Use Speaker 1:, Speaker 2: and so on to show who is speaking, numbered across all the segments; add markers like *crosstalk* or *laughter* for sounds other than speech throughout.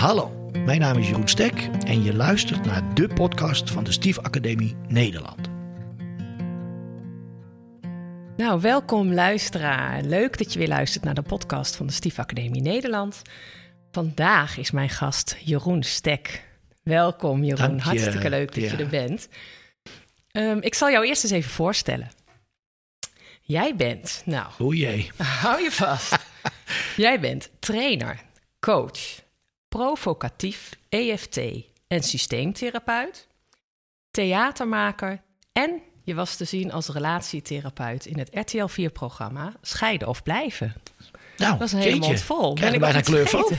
Speaker 1: Hallo, mijn naam is Jeroen Stek en je luistert naar de podcast van de Stief Academie Nederland.
Speaker 2: Nou, welkom luisteraar. Leuk dat je weer luistert naar de podcast van de Stief Academie Nederland. Vandaag is mijn gast Jeroen Stek. Welkom Jeroen,
Speaker 1: Dank je.
Speaker 2: hartstikke leuk dat
Speaker 1: Ja.
Speaker 2: je er bent. Ehm, ik zal jou eerst eens even voorstellen. Jij bent, nou,
Speaker 1: O jee.
Speaker 2: hou je vast. *laughs* Jij bent trainer, coach, provocatief, EFT en systeemtherapeut, theatermaker en je was te zien als relatietherapeut in het RTL 4-programma Scheiden of Blijven.
Speaker 1: Nou,
Speaker 2: Dat is een hele mond vol. Ben ik
Speaker 1: bijna kleur van.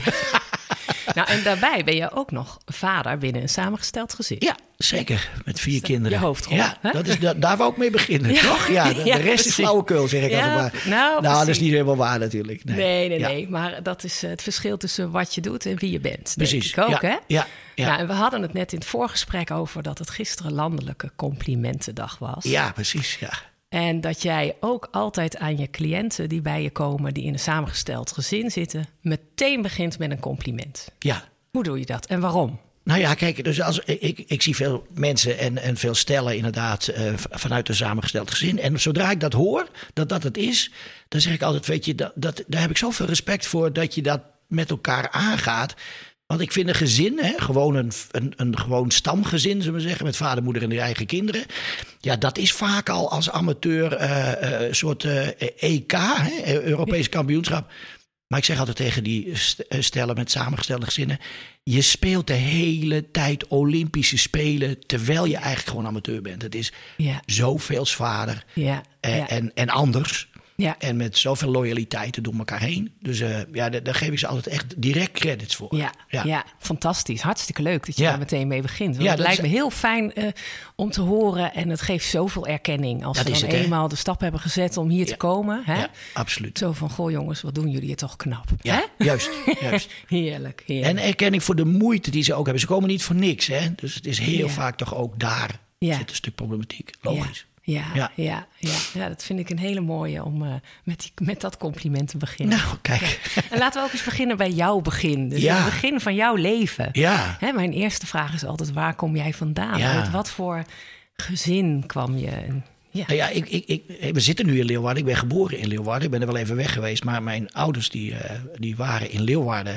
Speaker 2: Nou, en daarbij ben je ook nog vader binnen een samengesteld gezin.
Speaker 1: Ja, zeker. Met vier kinderen.
Speaker 2: je hoofdrol,
Speaker 1: Ja,
Speaker 2: hè?
Speaker 1: dat is, da- daar wou ik mee beginnen,
Speaker 2: Ja.
Speaker 1: toch? Ja, *laughs* de, rest is
Speaker 2: precies.
Speaker 1: flauwekul, zeg ik
Speaker 2: Ja,
Speaker 1: altijd maar.
Speaker 2: nou,
Speaker 1: dat is niet helemaal waar natuurlijk. Nee,
Speaker 2: Nee, nee, nee. Maar dat is eh, het verschil tussen wat je doet en wie je bent.
Speaker 1: Precies.
Speaker 2: Ik ook, hè?
Speaker 1: Ja, ja.
Speaker 2: Nou, en we hadden het net in het voorgesprek over dat het gisteren landelijke complimentendag was.
Speaker 1: ja, precies. Ja.
Speaker 2: En dat jij ook altijd aan je cliënten die bij je komen, die in een samengesteld gezin zitten, meteen begint met een compliment.
Speaker 1: ja.
Speaker 2: Hoe doe je dat en waarom?
Speaker 1: Nou ja, kijk, dus als, ik, ik zie veel mensen en, en veel stellen inderdaad eh, vanuit een samengesteld gezin. En zodra ik dat hoor, dat dat het is, dan zeg ik altijd, weet je, dat, dat, daar heb ik zoveel respect voor dat je dat met elkaar aangaat. Want ik vind een gezin, hè, gewoon een, een, een gewoon stamgezin, zullen we zeggen, met vader, moeder en de eigen kinderen. Ja, dat is vaak al als amateur eh, eh, een soort eh, EK, hè, Europees kampioenschap. Maar ik zeg altijd tegen die st- stellen met samengestelde gezinnen: je speelt de hele tijd Olympische Spelen terwijl je eigenlijk gewoon amateur bent. Het is
Speaker 2: Ja,
Speaker 1: zoveel zwaarder
Speaker 2: ja, ja.
Speaker 1: en, en anders.
Speaker 2: Ja.
Speaker 1: En met zoveel loyaliteiten door elkaar heen. Dus eh, ja, daar, daar geef ik ze altijd echt direct credits voor.
Speaker 2: Ja, ja.
Speaker 1: Ja.
Speaker 2: fantastisch. Hartstikke leuk dat je
Speaker 1: Ja.
Speaker 2: daar meteen mee begint. Want
Speaker 1: Ja,
Speaker 2: het
Speaker 1: dat
Speaker 2: lijkt
Speaker 1: is-
Speaker 2: me heel fijn eh, om te horen en het geeft zoveel erkenning als
Speaker 1: Dat is
Speaker 2: dan
Speaker 1: het,
Speaker 2: eenmaal de stap hebben gezet om hier te komen. Hè?
Speaker 1: Ja, absoluut.
Speaker 2: Zo van, goh jongens, wat doen jullie hier toch knap.
Speaker 1: Ja,
Speaker 2: Hè?
Speaker 1: juist. juist. *laughs*
Speaker 2: Heerlijk, heerlijk.
Speaker 1: En erkenning voor de moeite die ze ook hebben. Ze komen niet voor niks. Hè? Dus het is heel vaak toch ook daar zit een stuk problematiek. Logisch.
Speaker 2: Ja, ja,
Speaker 1: Ja.
Speaker 2: ja. Dat vind ik een hele mooie om eh, met, die, met dat compliment te beginnen.
Speaker 1: Nou, kijk.
Speaker 2: En laten we ook eens beginnen bij jouw begin. Dus
Speaker 1: Ja.
Speaker 2: het begin van jouw leven.
Speaker 1: Ja.
Speaker 2: Hè, mijn eerste vraag is altijd, waar kom jij vandaan? Uit wat voor gezin kwam je? Ja.
Speaker 1: Nou ja, ik, ik, ik, we zitten nu in Leeuwarden. Ik ben geboren in Leeuwarden. Ik ben er wel even weg geweest. Maar mijn ouders die, eh, die waren in Leeuwarden.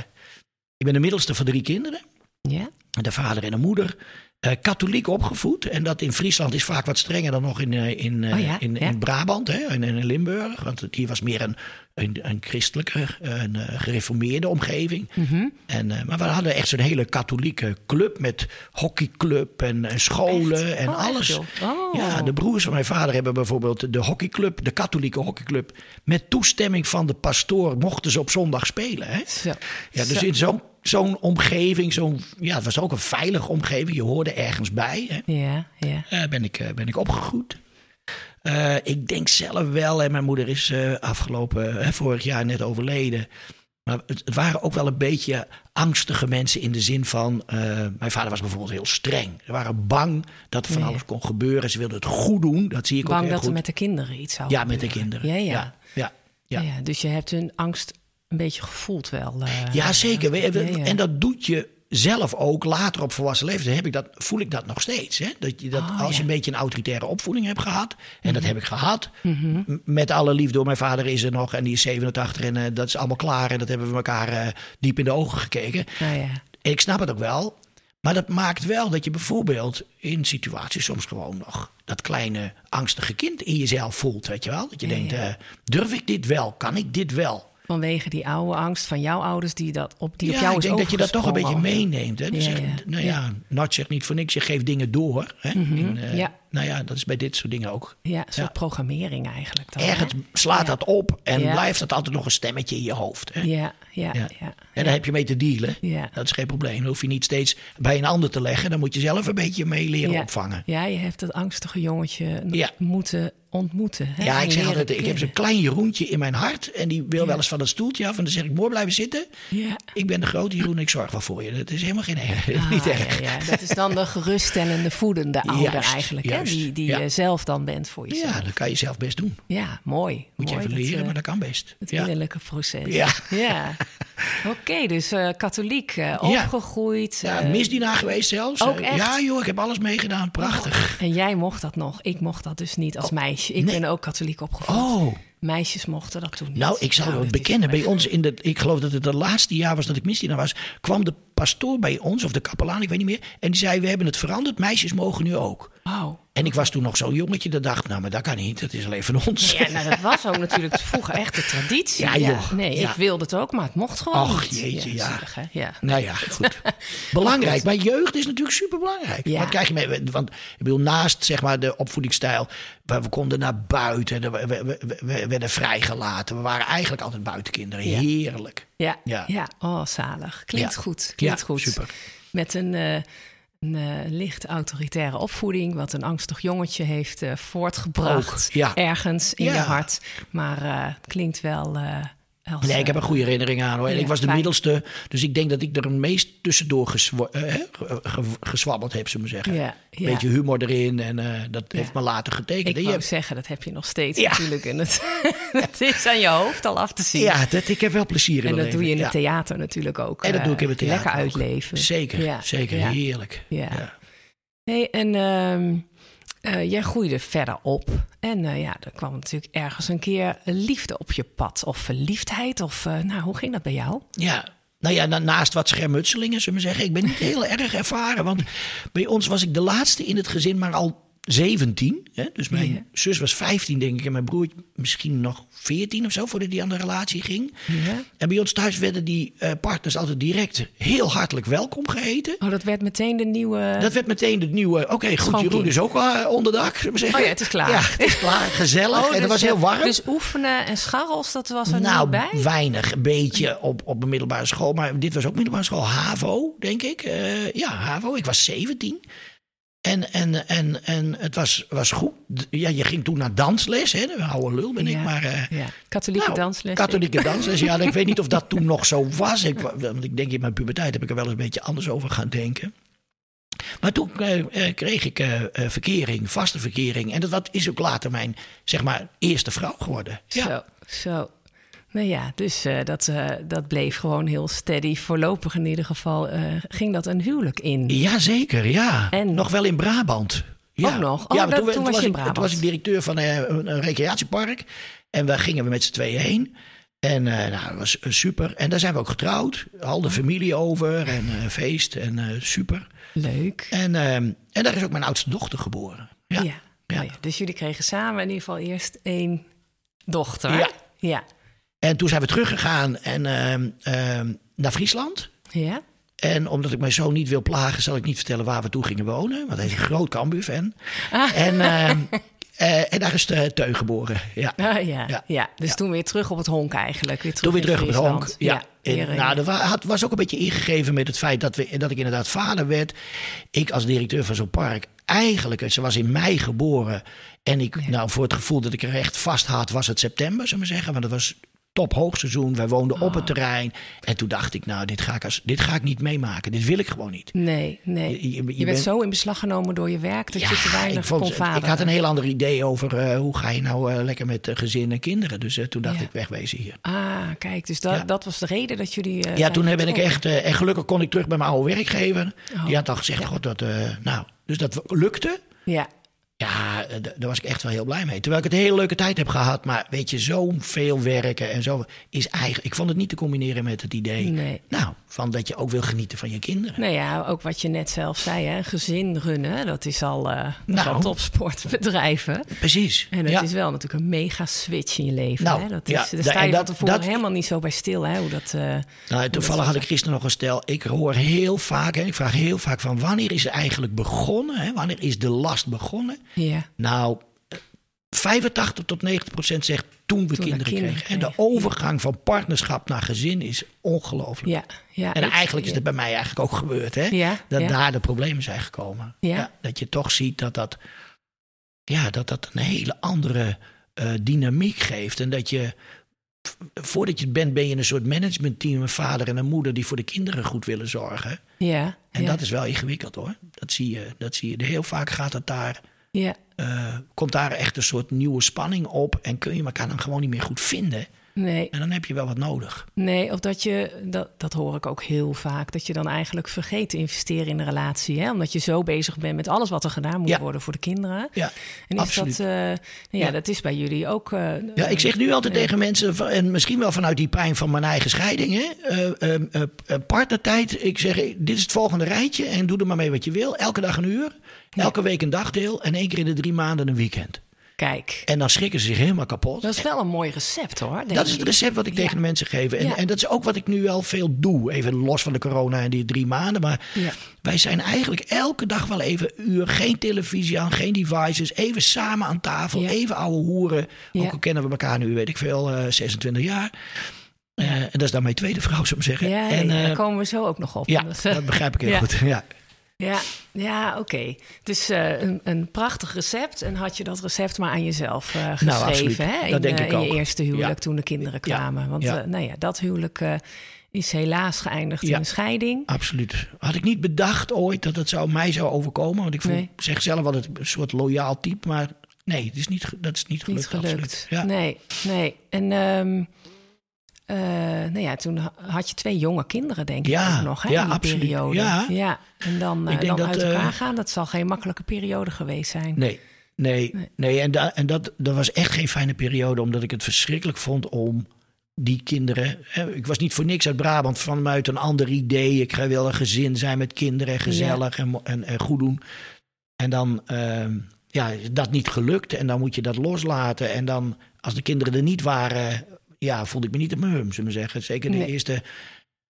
Speaker 1: Ik ben de middelste van drie kinderen.
Speaker 2: ja?
Speaker 1: De vader en de moeder. Eh, katholiek opgevoed. En dat in Friesland is vaak wat strenger dan nog in, eh, in, eh,
Speaker 2: Oh ja,
Speaker 1: in,
Speaker 2: ja.
Speaker 1: in Brabant hè, en in Limburg. Want hier was meer een, een, een christelijke, een gereformeerde omgeving.
Speaker 2: Mhm.
Speaker 1: En, maar we hadden echt zo'n hele katholieke club met hockeyclub en, en scholen
Speaker 2: Echt?
Speaker 1: en
Speaker 2: Oh,
Speaker 1: alles.
Speaker 2: Oh.
Speaker 1: Ja, de broers van mijn vader hebben bijvoorbeeld de hockeyclub, de katholieke hockeyclub. Met toestemming van de pastoor mochten ze op zondag spelen. Hè?
Speaker 2: Zo.
Speaker 1: Ja, dus
Speaker 2: Zo.
Speaker 1: in zo'n zo'n omgeving, zo'n, ja, het was ook een veilige omgeving. Je hoorde ergens bij. Hè?
Speaker 2: Ja, ja.
Speaker 1: Eh, ben, ik, eh, ben ik opgegroeid. Eh, ik denk zelf wel, en mijn moeder is afgelopen, vorig jaar net overleden. Maar het, het waren ook wel een beetje angstige mensen in de zin van... mijn vader was bijvoorbeeld heel streng. Ze waren bang dat er van
Speaker 2: Ja.
Speaker 1: alles kon gebeuren. Ze wilden het goed doen, dat zie ik ook
Speaker 2: Bang
Speaker 1: heel
Speaker 2: dat
Speaker 1: goed.
Speaker 2: er met de kinderen iets zou
Speaker 1: Ja, met de kinderen.
Speaker 2: Ja, ja.
Speaker 1: ja, ja.
Speaker 2: Ja.
Speaker 1: ja.
Speaker 2: ja, dus je hebt hun angst een beetje gevoeld wel. eh.
Speaker 1: Ja, zeker. We- we-
Speaker 2: Ja, ja.
Speaker 1: En dat doet je zelf ook later op volwassen leeftijd. Heb ik dat, voel ik dat nog steeds. Hè? Dat je dat,
Speaker 2: Oh,
Speaker 1: als je
Speaker 2: ja.
Speaker 1: een beetje een autoritaire opvoeding hebt gehad. En dat heb ik gehad. M- Met alle liefde. door Mijn vader is er nog en die is 87. En eh, dat is allemaal klaar. En dat hebben we elkaar eh, diep in de ogen gekeken.
Speaker 2: Nou ja.
Speaker 1: En ik snap het ook wel. Maar dat maakt wel dat je bijvoorbeeld in situaties soms gewoon nog dat kleine angstige kind in jezelf voelt. Weet je wel? Dat je denkt, durf ik dit wel? Kan ik dit wel?
Speaker 2: Vanwege die oude angst van jouw ouders die, dat op, die op
Speaker 1: ja,
Speaker 2: jou
Speaker 1: ik
Speaker 2: is
Speaker 1: denk dat je dat toch een beetje meeneemt. Hè? Dus
Speaker 2: Ja.
Speaker 1: Nou ja, Nat zegt niet voor niks, je geeft dingen door. Hè? In, eh,
Speaker 2: ja.
Speaker 1: Nou ja, dat is bij dit soort dingen ook.
Speaker 2: Ja, een soort
Speaker 1: Ja.
Speaker 2: programmering eigenlijk. Dan, hè?
Speaker 1: Ergens slaat dat op en
Speaker 2: Ja.
Speaker 1: blijft dat altijd nog een stemmetje in je hoofd. Hè?
Speaker 2: Ja, ja, ja.
Speaker 1: En daar heb je mee te dealen.
Speaker 2: Ja.
Speaker 1: Dat is geen probleem. Dan hoef je niet steeds bij een ander te leggen. Dan moet je zelf een beetje mee leren opvangen.
Speaker 2: Ja, je hebt dat angstige jongetje moeten ontmoeten. Hè?
Speaker 1: Ja, ik zeg altijd, ik heb zo'n klein Jeroentje in mijn hart. En die wil wel eens van dat stoeltje af. En dan zeg ik, mooi blijven zitten.
Speaker 2: Ja.
Speaker 1: Ik ben de grote Jeroen, ik zorg wel voor je. Dat is helemaal geen. *laughs*
Speaker 2: Ah,
Speaker 1: niet erg.
Speaker 2: ja, dat is dan de geruststellende, voedende *laughs* ouder
Speaker 1: Juist,
Speaker 2: eigenlijk. Hè? Die, die
Speaker 1: Ja.
Speaker 2: je zelf dan bent voor jezelf.
Speaker 1: Ja, dat kan je zelf best doen.
Speaker 2: Ja, mooi.
Speaker 1: Moet je
Speaker 2: mooi
Speaker 1: even
Speaker 2: dat,
Speaker 1: leren, maar dat kan best.
Speaker 2: Het innerlijke proces.
Speaker 1: Ja.
Speaker 2: ja. *laughs* *laughs* Oké, dus uh, katholiek uh, opgegroeid.
Speaker 1: Ja, uh, misdienaar geweest zelfs.
Speaker 2: Ook echt?
Speaker 1: Ja joh, ik heb alles meegedaan. Prachtig.
Speaker 2: En jij mocht dat nog. Ik mocht dat dus niet als meisje. Ik
Speaker 1: nee.
Speaker 2: ben ook katholiek opgevoed.
Speaker 1: Oh.
Speaker 2: Meisjes mochten dat toen niet.
Speaker 1: Nou, ik zou
Speaker 2: Nou,
Speaker 1: het bekennen. Bij ons in de, ik geloof dat het het laatste jaar was dat ik misdienaar was, kwam de pastoor bij ons, of de kapelaan, ik weet niet meer. En die zei, we hebben het veranderd, meisjes mogen nu ook.
Speaker 2: Wauw.
Speaker 1: En ik was toen nog zo'n jongetje dat dacht, nou, maar dat kan niet, dat is alleen van ons.
Speaker 2: Ja, nou, dat was ook natuurlijk vroeger echt de traditie.
Speaker 1: Ja, joh.
Speaker 2: Nee,
Speaker 1: Ja.
Speaker 2: ik wilde het ook, maar het mocht gewoon niet.
Speaker 1: jeetje, ja.
Speaker 2: zielig, ja.
Speaker 1: Nou ja, goed. *laughs* Belangrijk. Maar jeugd is natuurlijk super belangrijk.
Speaker 2: Ja.
Speaker 1: Wat krijg je mee? Want ik bedoel, naast zeg maar de opvoedingsstijl, waar we konden naar buiten, we, we, we- we werden vrijgelaten. We waren eigenlijk altijd buitenkinderen.
Speaker 2: Ja.
Speaker 1: Heerlijk.
Speaker 2: Ja.
Speaker 1: Ja.
Speaker 2: ja. oh zalig. Klinkt goed. Klinkt goed.
Speaker 1: super.
Speaker 2: Met een, eh, een eh, licht autoritaire opvoeding, wat een angstig jongetje heeft eh, voortgebracht.
Speaker 1: Ook, ja.
Speaker 2: Ergens in
Speaker 1: Ja.
Speaker 2: je hart. Maar klinkt wel. Eh,
Speaker 1: Nee, ik heb
Speaker 2: eh,
Speaker 1: een goede herinnering aan hoor. En
Speaker 2: Ja,
Speaker 1: ik was de
Speaker 2: fijn.
Speaker 1: middelste, dus ik denk dat ik er het meest tussendoor geswa- eh, ge- ge- geswabbeld heb, zullen we zeggen.
Speaker 2: Ja, ja.
Speaker 1: Beetje humor erin en eh, dat heeft me later getekend.
Speaker 2: Ik wou
Speaker 1: hebt-
Speaker 2: zeggen, dat heb je nog steeds
Speaker 1: Ja.
Speaker 2: natuurlijk. En het, *laughs* het is aan je hoofd al af te zien.
Speaker 1: ja, dat, ik heb wel plezier in
Speaker 2: en dat doe je in het theater natuurlijk ook.
Speaker 1: En dat
Speaker 2: eh,
Speaker 1: doe ik in het theater
Speaker 2: Lekker
Speaker 1: ook.
Speaker 2: uitleven.
Speaker 1: Zeker, zeker. Heerlijk.
Speaker 2: Ja. Hey, en ehm, eh, jij groeide verder op. En eh, ja, er kwam natuurlijk ergens een keer liefde op je pad. Of verliefdheid. Of eh, nou, hoe ging dat bij jou?
Speaker 1: Ja, nou ja, na- naast wat schermutselingen, zullen we zeggen. Ik ben niet heel erg ervaren, want bij ons was ik de laatste in het gezin, maar al 17. Hè? Dus mijn
Speaker 2: Ja.
Speaker 1: zus was 15, denk ik, en mijn broer misschien nog 14 of zo, voordat hij aan de relatie ging.
Speaker 2: Ja.
Speaker 1: En bij ons thuis werden die eh, partners altijd direct heel hartelijk welkom geheten.
Speaker 2: Oh, dat werd meteen de nieuwe...
Speaker 1: Dat werd meteen de nieuwe. Oké, goed. Jeroen is ook uh, onderdak, zullen we zeggen.
Speaker 2: Oh ja, het is klaar.
Speaker 1: Ja, het is klaar, gezellig.
Speaker 2: Oh,
Speaker 1: en het
Speaker 2: dus,
Speaker 1: was heel
Speaker 2: eh,
Speaker 1: warm.
Speaker 2: Dus oefenen en scharrels, dat was er
Speaker 1: Nou,
Speaker 2: niet bij?
Speaker 1: weinig. Een beetje op, op een middelbare school. Maar dit was ook middelbare school. HAVO, denk ik. Eh, ja, HAVO. Ik was 17. En, en, en, en het was, was goed. Ja, je ging toen naar dansles. Hè? Een oude lul ben ik. Maar, eh,
Speaker 2: ja. Katholieke
Speaker 1: nou,
Speaker 2: dansles.
Speaker 1: Katholieke dansles. Ja, ik weet niet of dat *laughs* toen nog zo was. Ik, wa- want ik denk in mijn puberteit heb ik er wel eens een beetje anders over gaan denken. Maar toen eh, eh, kreeg ik eh, verkering, vaste verkering. En dat, dat is ook later mijn, zeg maar, eerste vrouw geworden. Ja.
Speaker 2: Zo, zo. Nou ja, dus eh, dat, eh, dat bleef gewoon heel steady. Voorlopig in ieder geval eh, ging dat een huwelijk in.
Speaker 1: Jazeker, ja.
Speaker 2: En-
Speaker 1: Nog wel in Brabant. Ja.
Speaker 2: Ook nog? Oh,
Speaker 1: ja,
Speaker 2: dat-
Speaker 1: maar
Speaker 2: toen was je in
Speaker 1: ik,
Speaker 2: Brabant.
Speaker 1: Toen was ik directeur van een, een recreatiepark. En daar gingen we met z'n tweeën heen. En nou, dat was super. En daar zijn we ook getrouwd. Al de familie over en feest en super.
Speaker 2: Leuk.
Speaker 1: En, eh, en daar is ook mijn oudste dochter geboren. Ja.
Speaker 2: Ja.
Speaker 1: Ja.
Speaker 2: Oh ja. Dus jullie kregen samen in ieder geval eerst één dochter.
Speaker 1: Ja.
Speaker 2: Ja.
Speaker 1: En toen zijn we teruggegaan en, ehm, ehm, naar Friesland.
Speaker 2: Ja?
Speaker 1: En omdat ik mijn zoon niet wil plagen, zal ik niet vertellen waar we toe gingen wonen. Want hij is een *laughs* groot Cambuur-fan.
Speaker 2: Ah.
Speaker 1: En, ehm, *laughs* eh, en daar is de Teun geboren. Ja.
Speaker 2: Ah, ja.
Speaker 1: Ja.
Speaker 2: ja. Dus
Speaker 1: Ja.
Speaker 2: toen weer terug op het honk eigenlijk. Weer terug
Speaker 1: Toen weer terug op het honk. Ja. En,
Speaker 2: eh,
Speaker 1: nou, dat had, was ook een beetje ingegeven met het feit dat, we, dat ik inderdaad vader werd. Ik als directeur van zo'n park, eigenlijk, ze was in mei geboren. En ik, nou, voor het gevoel dat ik er echt vast had, was het september, zullen we zeggen. Want het was top hoogseizoen. Wij woonden op
Speaker 2: Oh.
Speaker 1: het terrein. En toen dacht ik, nou, dit ga ik, als, dit ga ik niet meemaken. Dit wil ik gewoon niet.
Speaker 2: Nee, nee.
Speaker 1: Je-
Speaker 2: Je,
Speaker 1: je- je
Speaker 2: werd
Speaker 1: bent-
Speaker 2: zo in beslag genomen door je werk dat je te weinig
Speaker 1: ik, vond,
Speaker 2: kon vaderen.
Speaker 1: ik had een heel ander idee over eh, hoe ga je nou eh, lekker met eh, gezin en kinderen. Dus toen dacht
Speaker 2: Ja.
Speaker 1: ik wegwezen hier.
Speaker 2: Ah, kijk, dus dat,
Speaker 1: Ja.
Speaker 2: dat was de reden dat jullie.
Speaker 1: Ja, toen ben ik echt. en gelukkig kon ik terug bij mijn oude werkgever.
Speaker 2: Oh.
Speaker 1: Die had al gezegd: God, dat. nou, dus dat lukte.
Speaker 2: Ja,
Speaker 1: Ja, eh, daar was ik echt wel heel blij mee. Terwijl ik het een hele leuke tijd heb gehad. Maar weet je, zo veel werken en zo. Is eigenlijk, ik vond het niet te combineren met het idee.
Speaker 2: Nee.
Speaker 1: Nou, van dat je ook wil genieten van je kinderen.
Speaker 2: nou ja, ook wat je net zelf zei, hè, gezin runnen, dat is al, dat is
Speaker 1: Nou.
Speaker 2: al topsportbedrijven.
Speaker 1: Precies.
Speaker 2: En dat
Speaker 1: ja.
Speaker 2: is wel natuurlijk een mega switch in je leven.
Speaker 1: Nou,
Speaker 2: hè? Dat is,
Speaker 1: ja,
Speaker 2: daar sta je
Speaker 1: dat-
Speaker 2: tevoren
Speaker 1: dat-
Speaker 2: helemaal niet zo bij stil. Hè? Hoe dat, eh,
Speaker 1: Nou, toevallig had ik gisteren nog een stel. Ik hoor heel vaak, hè, ik vraag heel vaak van wanneer is het eigenlijk begonnen? Hè? Wanneer is de last begonnen?
Speaker 2: Ja.
Speaker 1: Nou, eh, 85 tot 90 procent zegt toen we
Speaker 2: Toen
Speaker 1: kinderen,
Speaker 2: kinderen
Speaker 1: kregen. En de overgang van partnerschap naar gezin is ongelooflijk.
Speaker 2: Ja, ja,
Speaker 1: En eigenlijk is dat bij mij eigenlijk ook gebeurd. Hè?
Speaker 2: Ja,
Speaker 1: dat daar de problemen zijn gekomen.
Speaker 2: Ja.
Speaker 1: dat je toch ziet dat dat, ja, dat, dat een hele andere eh, dynamiek geeft. En dat je, voordat je het bent, ben je een soort managementteam. Een vader en een moeder die voor de kinderen goed willen zorgen.
Speaker 2: Ja,
Speaker 1: En
Speaker 2: ja,
Speaker 1: dat is wel ingewikkeld hoor. Dat zie je. Dat zie je. Heel vaak gaat het daar
Speaker 2: ja.
Speaker 1: eh, komt daar echt een soort nieuwe spanning op. En kun je elkaar dan gewoon niet meer goed vinden.
Speaker 2: Nee.
Speaker 1: En dan heb je wel wat nodig.
Speaker 2: Nee, of dat je, dat, dat hoor ik ook heel vaak, dat je dan eigenlijk vergeet te investeren in de relatie. Hè? Omdat je zo bezig bent met alles wat er gedaan moet
Speaker 1: Ja.
Speaker 2: worden voor de kinderen.
Speaker 1: Ja,
Speaker 2: En is
Speaker 1: absoluut.
Speaker 2: dat, eh, nou ja,
Speaker 1: Ja.
Speaker 2: dat is bij jullie ook. eh,
Speaker 1: Ja, ik zeg nu altijd tegen mensen, en misschien wel vanuit die pijn van mijn eigen scheiding, hè, partnertijd. Ik zeg, dit is het volgende rijtje en doe er maar mee wat je wil. Elke dag een uur, elke week een dagdeel en één keer in de drie maanden een weekend.
Speaker 2: Kijk,
Speaker 1: En dan schrikken ze zich helemaal kapot.
Speaker 2: dat is wel een mooi recept hoor. denk
Speaker 1: Dat is het recept wat ik tegen de mensen geef. En,
Speaker 2: Ja.
Speaker 1: en dat is ook wat ik nu wel veel doe. Even los van de corona en die drie maanden. Maar
Speaker 2: Ja.
Speaker 1: wij zijn eigenlijk elke dag wel even een uur. Geen televisie aan, geen devices. Even samen aan tafel. Even ouwe hoeren. Ook al kennen we elkaar nu, weet ik veel, eh 26 jaar. Eh, en dat is dan mijn tweede vrouw, zou ik zeggen.
Speaker 2: Ja,
Speaker 1: en,
Speaker 2: ja,
Speaker 1: eh,
Speaker 2: daar komen we zo ook nog op.
Speaker 1: ja,
Speaker 2: eh, *laughs*
Speaker 1: dat begrijp ik heel goed. Ja.
Speaker 2: Ja, ja oké. Dus eh, een, een prachtig recept. En had je dat recept maar aan jezelf eh, geschreven
Speaker 1: Nou, absoluut.
Speaker 2: hè?
Speaker 1: Dat
Speaker 2: in,
Speaker 1: denk
Speaker 2: eh,
Speaker 1: ik
Speaker 2: in je eerste huwelijk
Speaker 1: Ja.
Speaker 2: toen de kinderen
Speaker 1: Ja.
Speaker 2: kwamen. Want
Speaker 1: Ja.
Speaker 2: nou ja, dat huwelijk is helaas geëindigd in een scheiding.
Speaker 1: Absoluut. Had ik niet bedacht ooit dat het zou, mij zou overkomen. Want ik voel,
Speaker 2: Nee.
Speaker 1: zeg zelf altijd een soort loyaal type. Maar nee, het is niet, dat is niet gelukt.
Speaker 2: Niet gelukt. Nee, nee. En ehm, eh, nou ja, toen ha- had je twee jonge kinderen, denk ik
Speaker 1: Ja,
Speaker 2: ook nog, hè,
Speaker 1: ja,
Speaker 2: in die
Speaker 1: absoluut.
Speaker 2: periode.
Speaker 1: Ja.
Speaker 2: En dan,
Speaker 1: denk
Speaker 2: dan
Speaker 1: dat,
Speaker 2: uit elkaar
Speaker 1: eh,
Speaker 2: gaan, dat zal geen makkelijke periode geweest zijn.
Speaker 1: Nee, nee, nee. En, da, en dat, dat was echt geen fijne periode, omdat ik het verschrikkelijk vond om die kinderen. Hè, ik was niet voor niks uit Brabant vanuit een ander idee. Ik ga wel een gezin zijn met kinderen, gezellig en, en, en goed doen. En dan ehm, ja, dat niet gelukt en dan moet je dat loslaten. En dan, als de kinderen er niet waren, ja, voelde ik me niet op mijn hum, zullen we zeggen. Zeker de
Speaker 2: Nee.
Speaker 1: eerste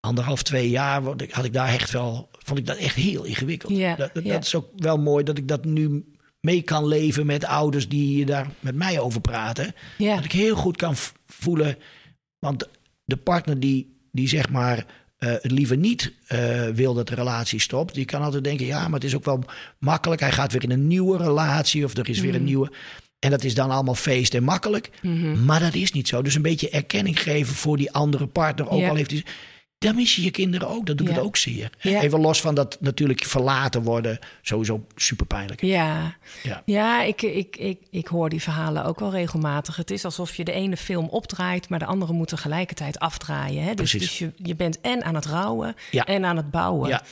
Speaker 1: anderhalf, twee jaar had ik daar echt wel, vond ik dat echt heel ingewikkeld.
Speaker 2: Ja,
Speaker 1: dat, dat,
Speaker 2: ja.
Speaker 1: dat is ook wel mooi dat ik dat nu mee kan leven met ouders die daar met mij over praten.
Speaker 2: Ja,
Speaker 1: Dat ik heel goed kan voelen, want de partner die, die zeg maar eh, het liever niet eh, wil dat de relatie stopt, die kan altijd denken, ja, maar het is ook wel makkelijk. Hij gaat weer in een nieuwe relatie of er is weer een nieuwe. En dat is dan allemaal feest en makkelijk.
Speaker 2: Mhm.
Speaker 1: Maar dat is niet zo. Dus een beetje erkenning geven voor die andere partner. Ook
Speaker 2: Ja.
Speaker 1: al heeft hij. Dan mis je je kinderen ook. Dat doet
Speaker 2: Ja.
Speaker 1: het ook zeer.
Speaker 2: Ja.
Speaker 1: Even los van dat natuurlijk verlaten worden. Sowieso super pijnlijk.
Speaker 2: Ja,
Speaker 1: Ja.
Speaker 2: ja ik, ik, ik, ik hoor die verhalen ook wel regelmatig. Het is alsof je de ene film opdraait, maar de andere moet tegelijkertijd afdraaien. Hè? Dus,
Speaker 1: Precies.
Speaker 2: dus je, je bent en aan het rouwen en aan het bouwen.
Speaker 1: Ja.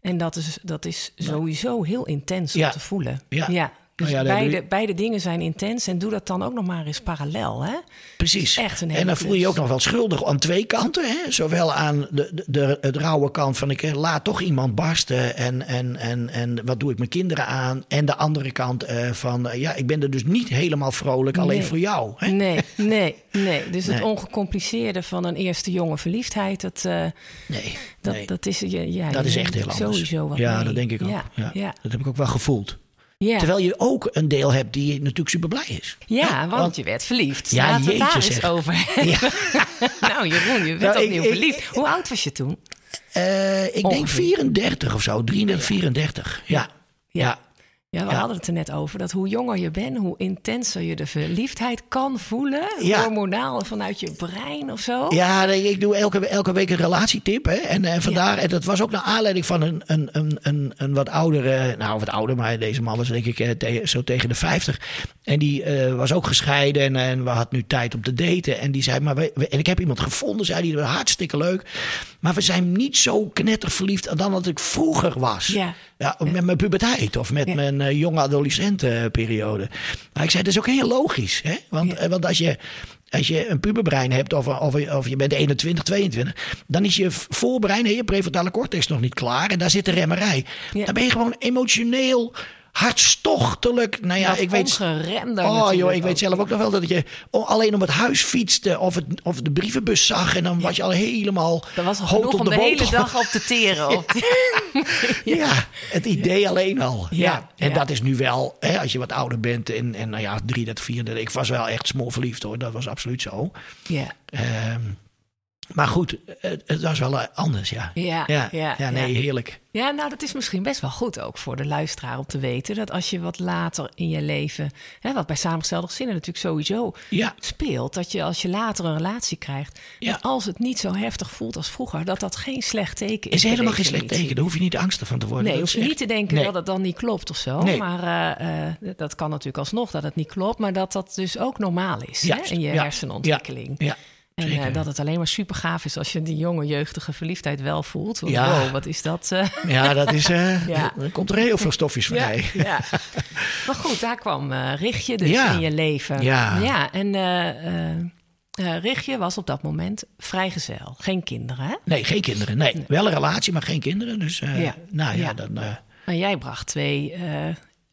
Speaker 2: En dat is, dat is sowieso heel intens om te voelen.
Speaker 1: Ja.
Speaker 2: Dus
Speaker 1: Nou ja,
Speaker 2: beide,
Speaker 1: je-
Speaker 2: beide dingen zijn intens en doe dat dan ook nog maar eens parallel. Hè?
Speaker 1: Precies.
Speaker 2: echt een hele
Speaker 1: en dan voel je je ook nog wel schuldig aan twee kanten. Hè? Zowel aan de, de, de, het rauwe kant van ik eh, laat toch iemand barsten. En, en, en, en wat doe ik mijn kinderen aan? En de andere kant eh, van eh, ja, ik ben er dus niet helemaal vrolijk alleen
Speaker 2: Nee.
Speaker 1: voor jou. Hè?
Speaker 2: Nee, nee, nee. Dus het ongecompliceerde van een eerste jonge verliefdheid, dat,
Speaker 1: Nee.
Speaker 2: dat,
Speaker 1: nee.
Speaker 2: dat is, ja, ja,
Speaker 1: dat is echt heel anders.
Speaker 2: Sowieso wat
Speaker 1: ja, dat denk ik ook.
Speaker 2: Ja.
Speaker 1: Dat heb ik ook wel gevoeld.
Speaker 2: Ja.
Speaker 1: Terwijl je ook een deel hebt die natuurlijk super blij is.
Speaker 2: Ja, want, je werd verliefd.
Speaker 1: Ja,
Speaker 2: Laten we daar eens over
Speaker 1: Ja. *laughs*
Speaker 2: nou, Jeroen, je bent
Speaker 1: Nou,
Speaker 2: opnieuw
Speaker 1: ik-
Speaker 2: verliefd. Hoe oud was je toen?
Speaker 1: Eh, ik denk
Speaker 2: Ongeveer.
Speaker 1: 34 of zo, 33, 34. Ja. Ja.
Speaker 2: Ja, we
Speaker 1: Ja.
Speaker 2: hadden het er net over. Dat hoe jonger je bent, hoe intenser je de verliefdheid kan voelen.
Speaker 1: Ja.
Speaker 2: Hormonaal vanuit je brein of zo.
Speaker 1: Ja, nee, ik doe elke, elke week een relatietip. Hè? En, en vandaar, en dat was ook naar aanleiding van een, een, een, een, een wat oudere, nou wat ouder, maar deze man was denk ik eh, te- zo tegen de 50. En die eh, was ook gescheiden en, en we had nu tijd om te daten. En die zei, maar we, we- en ik heb iemand gevonden, zei die, hartstikke leuk. Maar we zijn niet zo knetterverliefd dan dat ik vroeger was.
Speaker 2: Ja.
Speaker 1: Met mijn puberteit of met mijn eh, jonge adolescentenperiode. Maar ik zei, dat is ook heel logisch. Hè? Want,
Speaker 2: Ja.
Speaker 1: eh, want als je, als je een puberbrein hebt of, of, of je bent 21, 22... dan is je voorbrein, je prefrontale cortex nog niet klaar. En daar zit de remmerij.
Speaker 2: Ja.
Speaker 1: Dan ben je gewoon emotioneel hartstochtelijk. Nou ja,
Speaker 2: Dat
Speaker 1: ik weet... Oh joh, ik weet zelf ook nog wel dat je alleen om het huis fietste of, het, of de brievenbus zag. En dan was je al helemaal
Speaker 2: Dat was genoeg
Speaker 1: op
Speaker 2: om de, hele dag op te *laughs* teren. Op
Speaker 1: Ja, het idee alleen al. Ja.
Speaker 2: Ja,
Speaker 1: En
Speaker 2: ja.
Speaker 1: dat is nu wel, hè, als je wat ouder bent en, en nou ja, 33, 34. Ik was wel echt smoorverliefd hoor, dat was absoluut zo.
Speaker 2: ja.
Speaker 1: Ehm, Maar goed, het, het was wel eh, anders, ja.
Speaker 2: Ja,
Speaker 1: ja,
Speaker 2: ja,
Speaker 1: ja, nee,
Speaker 2: ja.
Speaker 1: heerlijk.
Speaker 2: Ja, nou, dat is misschien best wel goed ook voor de luisteraar om te weten dat als je wat later in je leven, hè, wat bij samengestelde gezinnen natuurlijk sowieso
Speaker 1: Ja,
Speaker 2: speelt, dat je als je later een relatie krijgt, als het niet zo heftig voelt als vroeger, dat dat geen slecht teken is.
Speaker 1: is helemaal geen slecht teken. Daar hoef je niet angstig van te worden.
Speaker 2: Nee, hoef je
Speaker 1: echt-
Speaker 2: niet te denken
Speaker 1: Nee.
Speaker 2: dat het dan niet klopt of zo.
Speaker 1: Nee.
Speaker 2: Maar eh, eh, dat kan natuurlijk alsnog dat het niet klopt, maar dat dat dus ook normaal is hè, in je
Speaker 1: ja.
Speaker 2: hersenontwikkeling.
Speaker 1: Ja,
Speaker 2: En eh, dat het alleen maar super gaaf is als je die jonge jeugdige verliefdheid wel voelt. Want,
Speaker 1: Ja.
Speaker 2: Wow, wat is dat? eh,
Speaker 1: Ja, dat is. eh *laughs*
Speaker 2: Ja.
Speaker 1: Er komt er heel veel stofjes
Speaker 2: ja,
Speaker 1: vrij.
Speaker 2: ja. Maar goed, daar kwam Richtje dus
Speaker 1: Ja.
Speaker 2: in je leven.
Speaker 1: Ja.
Speaker 2: ja en Richtje was op dat moment vrijgezel. Geen kinderen, hè?
Speaker 1: Nee, geen kinderen. Nee, wel een relatie, maar geen kinderen. Dus,
Speaker 2: Ja.
Speaker 1: nou ja,
Speaker 2: Ja.
Speaker 1: dan.
Speaker 2: Maar jij bracht twee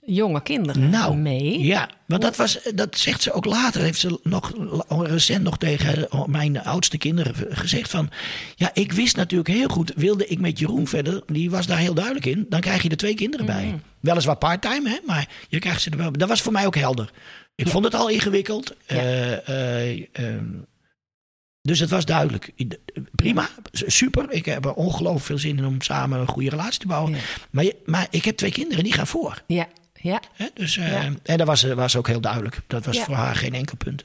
Speaker 2: jonge kinderen
Speaker 1: nou,
Speaker 2: mee.
Speaker 1: Ja, want dat, was, dat zegt ze ook later. Heeft ze nog recent nog tegen mijn oudste kinderen gezegd van... Ja, ik wist natuurlijk heel goed, wilde ik met Jeroen verder... Die was daar heel duidelijk in. Dan krijg je er twee kinderen bij.
Speaker 2: Mm.
Speaker 1: Weliswaar parttime, hè, maar je krijgt ze er wel... Dat was voor mij ook helder. Ik vond het al ingewikkeld.
Speaker 2: Ja.
Speaker 1: Eh, eh, ehm, dus het was duidelijk. Prima, super. Ik heb er ongelooflijk veel zin in om samen een goede relatie te bouwen.
Speaker 2: Ja.
Speaker 1: Maar, maar ik heb twee kinderen, die gaan voor.
Speaker 2: Ja, ja?
Speaker 1: Dus, eh,
Speaker 2: Ja.
Speaker 1: En dat was, was ook heel duidelijk. Dat was
Speaker 2: Ja.
Speaker 1: voor haar geen enkel punt.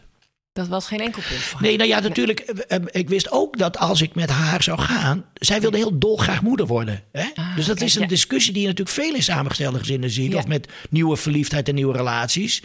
Speaker 2: dat was geen enkel punt voor haar.
Speaker 1: Nee, nou ja, natuurlijk. eh, eh, Ik wist ook dat als ik met haar zou gaan. Zij wilde heel dolgraag moeder worden. Hè?
Speaker 2: Ah,
Speaker 1: dus dat
Speaker 2: kijk,
Speaker 1: is een
Speaker 2: ja.
Speaker 1: discussie die je natuurlijk veel in samengestelde gezinnen ziet. Of met nieuwe verliefdheid en nieuwe relaties.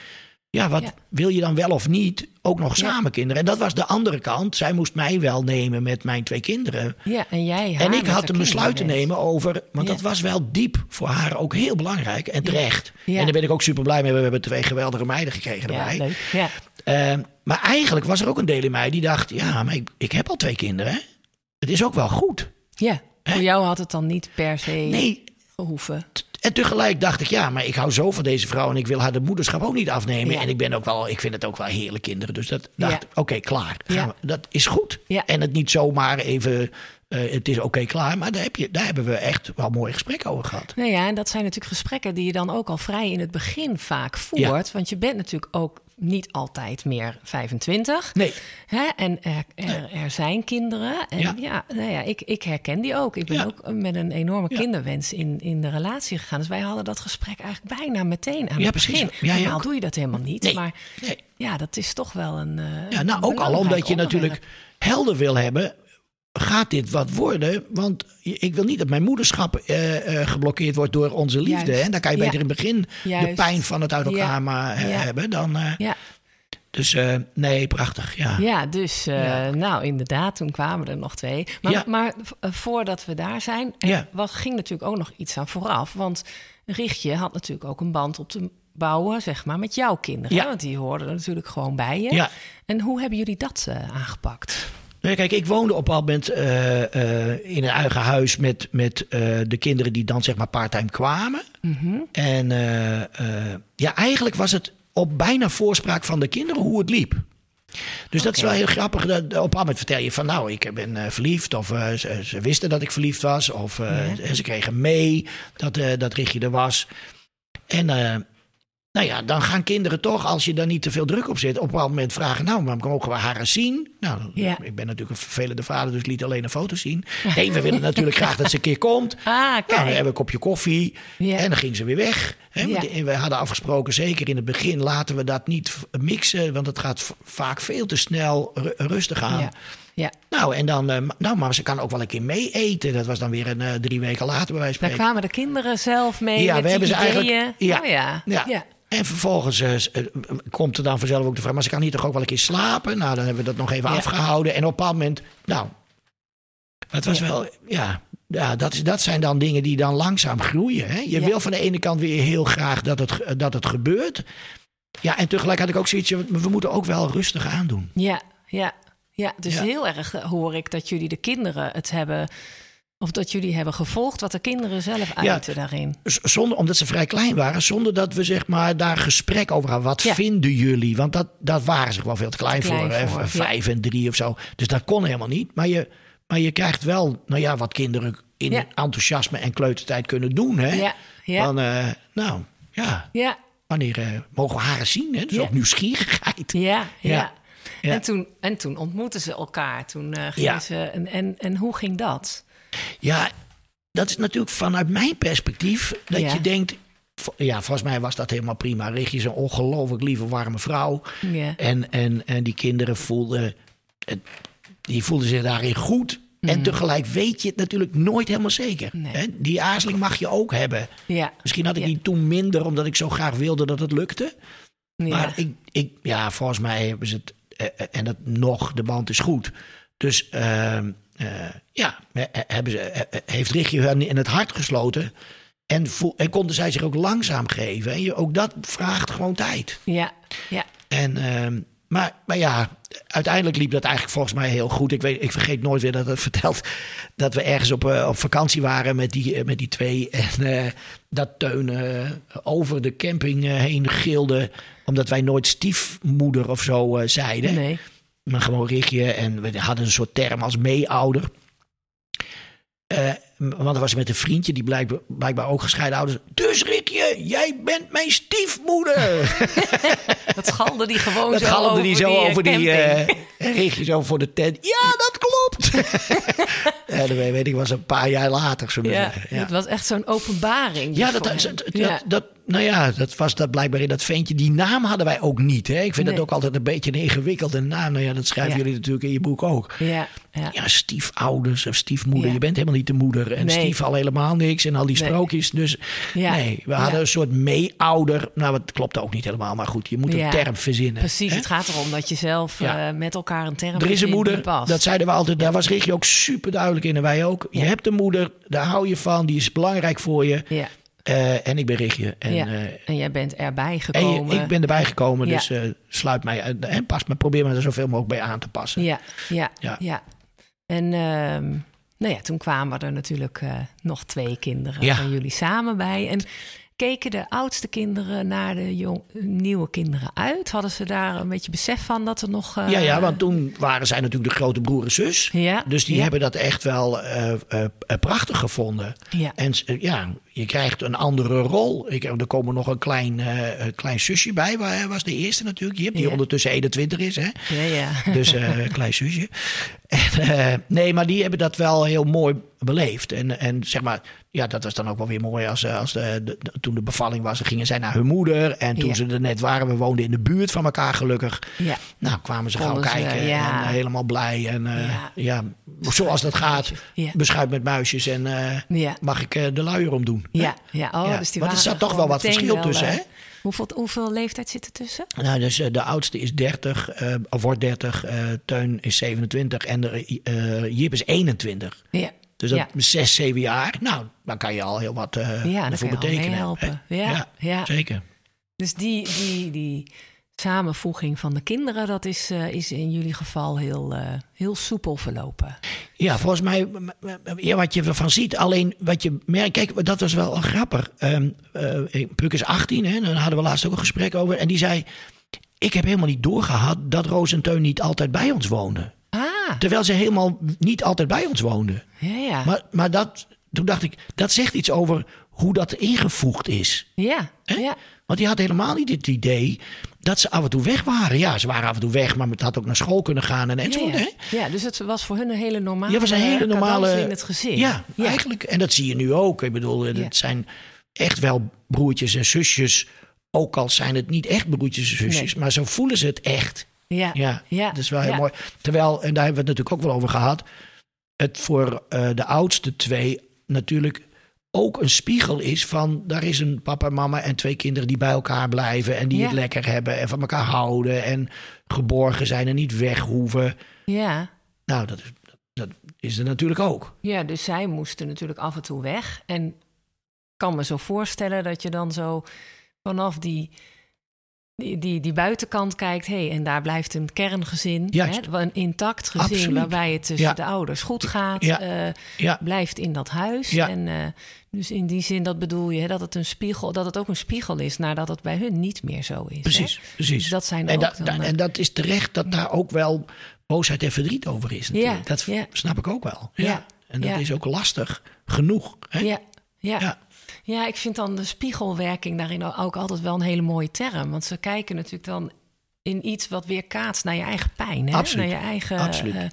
Speaker 1: Ja, wat
Speaker 2: Ja.
Speaker 1: wil je dan wel of niet? Ook nog
Speaker 2: Ja.
Speaker 1: samen kinderen. En dat was de andere kant. Zij moest mij wel nemen met mijn twee kinderen.
Speaker 2: Ja, en jij
Speaker 1: En ik had
Speaker 2: de
Speaker 1: een besluit te nemen over. Want
Speaker 2: Ja.
Speaker 1: dat was wel diep voor haar ook heel belangrijk en terecht. En daar ben ik ook super blij mee. We hebben twee geweldige meiden gekregen
Speaker 2: Ja,
Speaker 1: erbij.
Speaker 2: leuk. Ja.
Speaker 1: Eh, maar eigenlijk was er ook een deel in mij die dacht: ja, maar ik, ik heb al twee kinderen. Hè? Het is ook wel goed.
Speaker 2: ja, voor jou had het dan niet per se
Speaker 1: Nee.
Speaker 2: gehoeven.
Speaker 1: En tegelijk dacht ik: ja, maar ik hou zo van deze vrouw en ik wil haar de moederschap ook niet afnemen.
Speaker 2: Ja.
Speaker 1: En ik ben ook wel, ik vind het ook wel heerlijk kinderen. Dus dat dacht,
Speaker 2: Ja.
Speaker 1: oké, klaar. Gaan
Speaker 2: Ja.
Speaker 1: we- dat is goed. En het niet zomaar even. eh, het is oké, klaar. Maar daar, heb je, daar hebben we echt wel mooie gesprekken over gehad.
Speaker 2: Nou ja, en dat zijn natuurlijk gesprekken die je dan ook al vrij in het begin vaak voert. Want je bent natuurlijk ook niet altijd meer 25.
Speaker 1: Nee,
Speaker 2: Hè? En er, er, er zijn kinderen. En ja,
Speaker 1: Ja.
Speaker 2: nou ja ik, ik herken die ook. Ik ben
Speaker 1: Ja.
Speaker 2: ook met een enorme kinderwens in, in de relatie gegaan. Dus wij hadden dat gesprek eigenlijk bijna meteen aan
Speaker 1: Ja,
Speaker 2: het begin.
Speaker 1: Ja,
Speaker 2: Normaal doe je dat helemaal niet.
Speaker 1: Nee.
Speaker 2: Maar
Speaker 1: nee.
Speaker 2: ja, dat is toch wel een. eh,
Speaker 1: Ja, nou
Speaker 2: een
Speaker 1: ook al omdat je natuurlijk helder wil hebben. Gaat dit wat worden? Want ik wil niet dat mijn moederschap eh, eh, geblokkeerd wordt door onze liefde.
Speaker 2: Juist.
Speaker 1: Hè? Dan kan je
Speaker 2: Ja.
Speaker 1: beter in het begin de pijn van het uit elkaar
Speaker 2: Ja.
Speaker 1: maar eh,
Speaker 2: Ja.
Speaker 1: hebben. Dan,
Speaker 2: Ja,
Speaker 1: Dus nee, prachtig. Ja.
Speaker 2: Ja, dus nou inderdaad, toen kwamen er nog twee. Maar,
Speaker 1: Ja.
Speaker 2: maar voordat we daar zijn, wat ging natuurlijk ook nog iets aan vooraf. Want Richtje had natuurlijk ook een band op te bouwen, zeg maar, met jouw kinderen.
Speaker 1: Ja.
Speaker 2: Want die hoorden er natuurlijk gewoon bij je.
Speaker 1: Ja.
Speaker 2: En hoe hebben jullie dat aangepakt?
Speaker 1: Nee, kijk, ik woonde op een moment eh, eh, in een eigen huis met, met eh, de kinderen die dan zeg maar parttime kwamen.
Speaker 2: Mhm.
Speaker 1: En ja, eigenlijk was het op bijna voorspraak van de kinderen hoe het liep. Dus dat is wel heel grappig. Dat, op een moment vertel je van nou, ik ben verliefd. Of ze, ze wisten dat ik verliefd was. Of
Speaker 2: Ja.
Speaker 1: ze kregen mee dat, dat Richtje er was. En nou ja, dan gaan kinderen toch, als je daar niet te veel druk op zit, op een bepaald moment vragen: Nou, maar mogen we haar eens zien? Nou,
Speaker 2: Ja.
Speaker 1: ik ben natuurlijk een vervelende vader, dus liet alleen een foto zien. Nee, we willen natuurlijk graag dat ze een keer komt. *laughs*
Speaker 2: Ah,
Speaker 1: Nou, dan
Speaker 2: kijk.
Speaker 1: hebben we een kopje koffie.
Speaker 2: Ja.
Speaker 1: En dan ging ze weer weg. Hè?
Speaker 2: Ja.
Speaker 1: We hadden afgesproken, zeker in het begin, laten we dat niet mixen. Want het gaat vaak veel te snel ru- rustig aan.
Speaker 2: Ja.
Speaker 1: Nou, en dan, eh, nou, maar ze kan ook wel een keer mee eten. Dat was dan weer een, eh, drie weken later bij wijze van
Speaker 2: daar kwamen de kinderen zelf mee
Speaker 1: Ja,
Speaker 2: met
Speaker 1: we
Speaker 2: die
Speaker 1: hebben ze
Speaker 2: ideeën.
Speaker 1: eigenlijk- ja.
Speaker 2: Oh ja.
Speaker 1: Ja. En vervolgens eh, eh, komt er dan vanzelf ook de vraag... maar ze kan hier toch ook wel een keer slapen? Nou, dan hebben we dat nog even
Speaker 2: Ja.
Speaker 1: afgehouden. En op een bepaald moment... Nou, het was
Speaker 2: Ja.
Speaker 1: wel... Ja, ja dat, is, dat zijn dan dingen die dan langzaam groeien. Hè? Je
Speaker 2: Ja.
Speaker 1: wil van de ene kant weer heel graag dat het, dat het gebeurt. Ja, en tegelijk had ik ook zoiets... we moeten ook wel rustig aandoen.
Speaker 2: Ja, ja, ja. Dus heel erg eh, hoor ik dat jullie de kinderen het hebben... of dat jullie hebben gevolgd wat de kinderen zelf
Speaker 1: Ja.
Speaker 2: uiten daarin.
Speaker 1: Z- Zonder, omdat ze vrij klein waren, zonder dat we zeg maar daar gesprek over hadden. Wat
Speaker 2: Ja.
Speaker 1: vinden jullie? Want dat, dat waren ze gewoon veel te klein,
Speaker 2: Te klein
Speaker 1: voor.
Speaker 2: ja.
Speaker 1: Vijf en drie of zo. Dus dat kon helemaal niet. Maar je, maar je krijgt wel, nou ja, wat kinderen in
Speaker 2: Ja.
Speaker 1: enthousiasme en kleutertijd kunnen doen. Hè?
Speaker 2: Ja, ja,
Speaker 1: Dan, eh, nou, ja,
Speaker 2: ja,
Speaker 1: wanneer eh, mogen we haar zien? Hè? Dus
Speaker 2: Ja.
Speaker 1: ook nieuwsgierigheid.
Speaker 2: ja, ja.
Speaker 1: Ja. Ja.
Speaker 2: En, toen, en toen ontmoetten ze elkaar. Toen eh, gingen
Speaker 1: Ja.
Speaker 2: ze. En, en, en hoe ging dat?
Speaker 1: Ja, dat is natuurlijk vanuit mijn perspectief dat
Speaker 2: Ja.
Speaker 1: je denkt. Ja, volgens mij was dat helemaal prima. Richtje is een ongelooflijk lieve, warme vrouw.
Speaker 2: Ja.
Speaker 1: En, en, en die kinderen voelden, en die voelden zich daarin goed. En
Speaker 2: Mhm.
Speaker 1: tegelijk weet je het natuurlijk nooit helemaal zeker.
Speaker 2: Nee.
Speaker 1: Die aarzeling mag je ook hebben.
Speaker 2: Ja.
Speaker 1: Misschien had ik die toen minder, omdat ik zo graag wilde dat het lukte. Maar ik, ik, ja, volgens mij hebben ze het. eh, eh, en dat nog, de band is goed. Dus ehm, eh, ja, hebben ze, heeft Richtje hun in het hart gesloten. En, voel, en konden zij zich ook langzaam geven. En je, ook dat vraagt gewoon tijd.
Speaker 2: ja. Ja.
Speaker 1: En, ehm, maar, maar ja, uiteindelijk liep dat eigenlijk volgens mij heel goed. Ik, weet, ik vergeet nooit weer dat het *laughs* vertelt dat we ergens op, eh, op vakantie waren met die, eh, met die twee. *laughs* En dat Teun over de camping heen gilde. Omdat wij nooit stiefmoeder of zo zeiden.
Speaker 2: Nee.
Speaker 1: Maar gewoon Rickje. En we hadden een soort term als meeouder. Eh, want er was met een vriendje die blijkbaar, blijkbaar ook gescheiden ouders. Dus Rickje, jij bent mijn stiefmoeder. *laughs*
Speaker 2: Dat schalde die gewoon
Speaker 1: Dat
Speaker 2: zo
Speaker 1: galmde
Speaker 2: over
Speaker 1: die zo
Speaker 2: eh,
Speaker 1: over die.
Speaker 2: camping.
Speaker 1: eh zo voor de tent. Ja, dat klopt. *laughs* *laughs* ja, dat weet ik, was een paar jaar later. Zo
Speaker 2: ja, het was echt zo'n openbaring.
Speaker 1: Ja, dat, dat,
Speaker 2: Ja.
Speaker 1: dat, dat- nou ja, dat was dat blijkbaar in dat ventje. Die naam hadden wij ook niet. Hè? Ik vind
Speaker 2: Nee.
Speaker 1: dat ook altijd een beetje een ingewikkelde naam. Nou ja, dat schrijven
Speaker 2: Ja.
Speaker 1: jullie natuurlijk in je boek ook.
Speaker 2: ja, ja.
Speaker 1: Ja, stiefouders of stiefmoeder.
Speaker 2: Ja.
Speaker 1: Je bent helemaal niet de moeder. En
Speaker 2: Nee.
Speaker 1: stief al helemaal niks. En al die
Speaker 2: Nee.
Speaker 1: sprookjes. Dus nee, we hadden een soort meeouder. Nou, dat klopt ook niet helemaal. Maar goed, je moet een term verzinnen.
Speaker 2: Precies,
Speaker 1: hè?
Speaker 2: het gaat erom dat je zelf eh, met elkaar een term
Speaker 1: Er is een moeder, dat zeiden we altijd. Daar was Richtje ook super duidelijk in en wij ook. Je hebt een moeder, daar hou je van, die is belangrijk voor je.
Speaker 2: Ja,
Speaker 1: Eh, en ik ben Richtje. En,
Speaker 2: ja.
Speaker 1: eh,
Speaker 2: en jij bent erbij
Speaker 1: en
Speaker 2: gekomen.
Speaker 1: je- ik ben erbij gekomen,
Speaker 2: Ja.
Speaker 1: dus eh, sluit mij uit. En pas maar, probeer me er zoveel mogelijk bij aan te passen.
Speaker 2: Ja, ja,
Speaker 1: Ja.
Speaker 2: ja. En ehm, nou ja, toen kwamen er natuurlijk nog twee kinderen van jullie samen bij. En keken de oudste kinderen naar de jong, nieuwe kinderen uit? Hadden ze daar een beetje besef van dat er nog... eh,
Speaker 1: Ja, ja, want toen waren zij natuurlijk de grote broer en zus.
Speaker 2: Ja,
Speaker 1: Dus die
Speaker 2: ja.
Speaker 1: hebben dat echt wel eh, eh, prachtig gevonden.
Speaker 2: Ja.
Speaker 1: En ja, je krijgt een andere rol. Ik, er komen nog een klein, een klein zusje bij. Waar was de eerste natuurlijk. Je hebt die
Speaker 2: Ja.
Speaker 1: ondertussen 21 is, hè?
Speaker 2: Ja, ja.
Speaker 1: Dus een klein zusje. En, eh, nee, maar die hebben dat wel heel mooi beleefd. En, en zeg maar, ja, dat was dan ook wel weer mooi. Als, eh, als de, toen de bevalling was, dan gingen zij naar hun moeder. En toen
Speaker 2: Ja.
Speaker 1: ze er net waren, we woonden in de buurt van elkaar gelukkig.
Speaker 2: ja.
Speaker 1: Nou, kwamen ze gauw kijken
Speaker 2: ja.
Speaker 1: en eh, helemaal blij. En
Speaker 2: Ja.
Speaker 1: zoals dat gaat, beschuit met muisjes en mag ik de luier omdoen.
Speaker 2: Ja, ja. Oh,
Speaker 1: Ja,
Speaker 2: dus die
Speaker 1: want er zat toch wel wat verschil
Speaker 2: wel,
Speaker 1: tussen, hè?
Speaker 2: Hoeveel, hoeveel leeftijd zit er tussen?
Speaker 1: Nou, dus eh, de oudste is 30, eh, of wordt 30, eh, Teun is 27 en de, Jip is 21.
Speaker 2: Ja.
Speaker 1: Dus dat
Speaker 2: Ja.
Speaker 1: is 6, 7 jaar. Nou, dan kan je al heel wat eh
Speaker 2: Ja, al
Speaker 1: betekenen.
Speaker 2: meehelpen.
Speaker 1: hè?
Speaker 2: Ja, ja.
Speaker 1: zeker.
Speaker 2: Dus die, die, die samenvoeging van de kinderen, dat is, eh, is in jullie geval heel, eh, heel soepel verlopen.
Speaker 1: Ja, volgens mij, ja, wat je ervan ziet, alleen wat je merkt, kijk, dat was wel grappig. Ehm eh, Puk is 18, hè, daar hadden we laatst ook een gesprek over. En die zei, ik heb helemaal niet doorgehad dat Roos en Teun niet altijd bij ons woonden.
Speaker 2: Ah,
Speaker 1: Terwijl ze helemaal niet altijd bij ons woonden.
Speaker 2: ja, ja.
Speaker 1: Maar, maar dat, toen dacht ik, dat zegt iets over hoe dat ingevoegd is.
Speaker 2: ja,
Speaker 1: Hè?
Speaker 2: ja.
Speaker 1: Want die had helemaal niet het idee dat ze af en toe weg waren. Ja, ze waren af en toe weg, maar het had ook naar school kunnen gaan en
Speaker 2: Ja,
Speaker 1: enzovoort.
Speaker 2: ja.
Speaker 1: hè?
Speaker 2: ja, dus het was voor hun een hele normale
Speaker 1: Ja, was een hele normale.
Speaker 2: in het gezin.
Speaker 1: Ja, eigenlijk. En dat zie je nu ook. Ik bedoel, het
Speaker 2: Ja.
Speaker 1: zijn echt wel broertjes en zusjes. Ook al zijn het niet echt broertjes en zusjes, maar zo voelen ze het echt.
Speaker 2: Ja,
Speaker 1: Ja,
Speaker 2: ja.
Speaker 1: dat is wel heel
Speaker 2: ja.
Speaker 1: mooi. Terwijl, en daar hebben we het natuurlijk ook wel over gehad, het voor eh, de oudste twee natuurlijk ook een spiegel is van daar is een papa, mama en twee kinderen die bij elkaar blijven en die
Speaker 2: Ja.
Speaker 1: het lekker hebben en van elkaar houden en geborgen zijn en niet weg hoeven.
Speaker 2: Ja.
Speaker 1: Nou, dat is, dat is er natuurlijk ook.
Speaker 2: ja, dus zij moesten natuurlijk af en toe weg. En ik kan me zo voorstellen dat je dan zo vanaf die, die, die, die buitenkant kijkt... Hey, en daar blijft een kerngezin,
Speaker 1: Juist.
Speaker 2: hè, een intact gezin...
Speaker 1: Absoluut.
Speaker 2: waarbij het tussen
Speaker 1: Ja.
Speaker 2: de ouders goed gaat...
Speaker 1: Ja.
Speaker 2: eh,
Speaker 1: Ja,
Speaker 2: blijft in dat huis. En eh, dus in die zin, dat bedoel je, hè, dat het een spiegel, dat het ook een spiegel is nadat het bij hun niet meer zo is.
Speaker 1: precies.
Speaker 2: Hè?
Speaker 1: precies.
Speaker 2: Dus dat zijn
Speaker 1: en, da-
Speaker 2: dan,
Speaker 1: da-
Speaker 2: eh,
Speaker 1: en dat is terecht dat daar ook wel boosheid en verdriet over is. Natuurlijk.
Speaker 2: Ja,
Speaker 1: dat snap ik ook wel. Ja. En dat is ook lastig genoeg. Hè?
Speaker 2: ja, ja.
Speaker 1: Ja.
Speaker 2: Ik vind dan de spiegelwerking daarin ook altijd wel een hele mooie term. Want ze kijken natuurlijk dan in iets wat weer kaatst naar je eigen pijn. Hè?
Speaker 1: Absoluut.
Speaker 2: Naar je eigen.
Speaker 1: Absoluut.
Speaker 2: eh,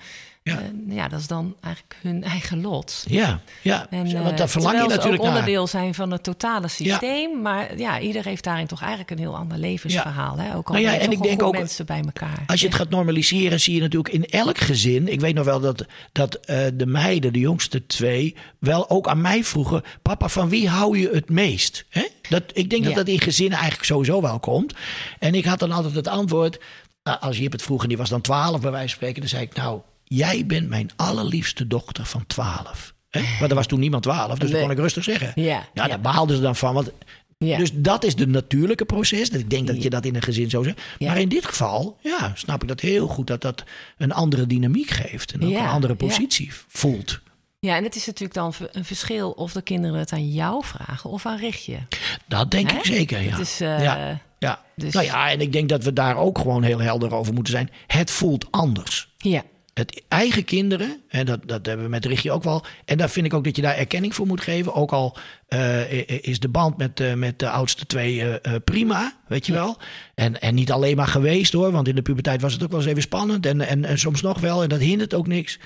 Speaker 1: Ja.
Speaker 2: ja, dat is dan eigenlijk hun eigen lot.
Speaker 1: Ja, ja.
Speaker 2: En,
Speaker 1: want
Speaker 2: eh,
Speaker 1: daar verlang je natuurlijk
Speaker 2: ook
Speaker 1: naar.
Speaker 2: onderdeel zijn van het totale systeem. Maar ja, ieder heeft daarin toch eigenlijk een heel ander levensverhaal. Hè? Ook al
Speaker 1: Nou ja, en ik denk ook-
Speaker 2: mensen bij elkaar.
Speaker 1: Als je het gaat normaliseren, zie je natuurlijk in elk gezin. Ik weet nog wel dat, dat eh, de meiden, de jongste twee, wel ook aan mij vroegen: Papa, van wie hou je het meest? Hè? Dat, ik denk dat dat in gezinnen eigenlijk sowieso wel komt. En ik had dan altijd het antwoord: nou, als Jip het vroeg en die was dan 12 bij wijze van spreken, dan zei ik: Nou, jij bent mijn allerliefste dochter van 12. Hè? Maar er was toen niemand 12, dus dat
Speaker 2: Nee.
Speaker 1: kon ik rustig zeggen.
Speaker 2: Ja,
Speaker 1: ja, daar behaalden ze dan van. Want
Speaker 2: Ja.
Speaker 1: Dus dat is de natuurlijke proces. Ik denk dat je dat in een gezin zo zegt.
Speaker 2: Ja.
Speaker 1: Maar in dit geval, ja, snap ik dat heel goed. Dat dat een andere dynamiek geeft. En ook
Speaker 2: Ja,
Speaker 1: een andere positie voelt.
Speaker 2: Ja, en het is natuurlijk dan een verschil of de kinderen het aan jou vragen of aan Richtje.
Speaker 1: Dat denk
Speaker 2: Hè?
Speaker 1: ik zeker, ja.
Speaker 2: Is, eh,
Speaker 1: ja. ja.
Speaker 2: dus-
Speaker 1: Nou ja, en ik denk dat we daar ook gewoon heel helder over moeten zijn. Het voelt anders.
Speaker 2: Ja,
Speaker 1: Het eigen kinderen, en dat, dat hebben we met Richtje ook wel. En daar vind ik ook dat je daar erkenning voor moet geven. Ook al eh, is de band met, eh, met de oudste twee eh, prima, weet je wel. En, en niet alleen maar geweest hoor, want in de puberteit was het ook wel eens even spannend. En, en, en soms nog wel, en dat hindert ook niks.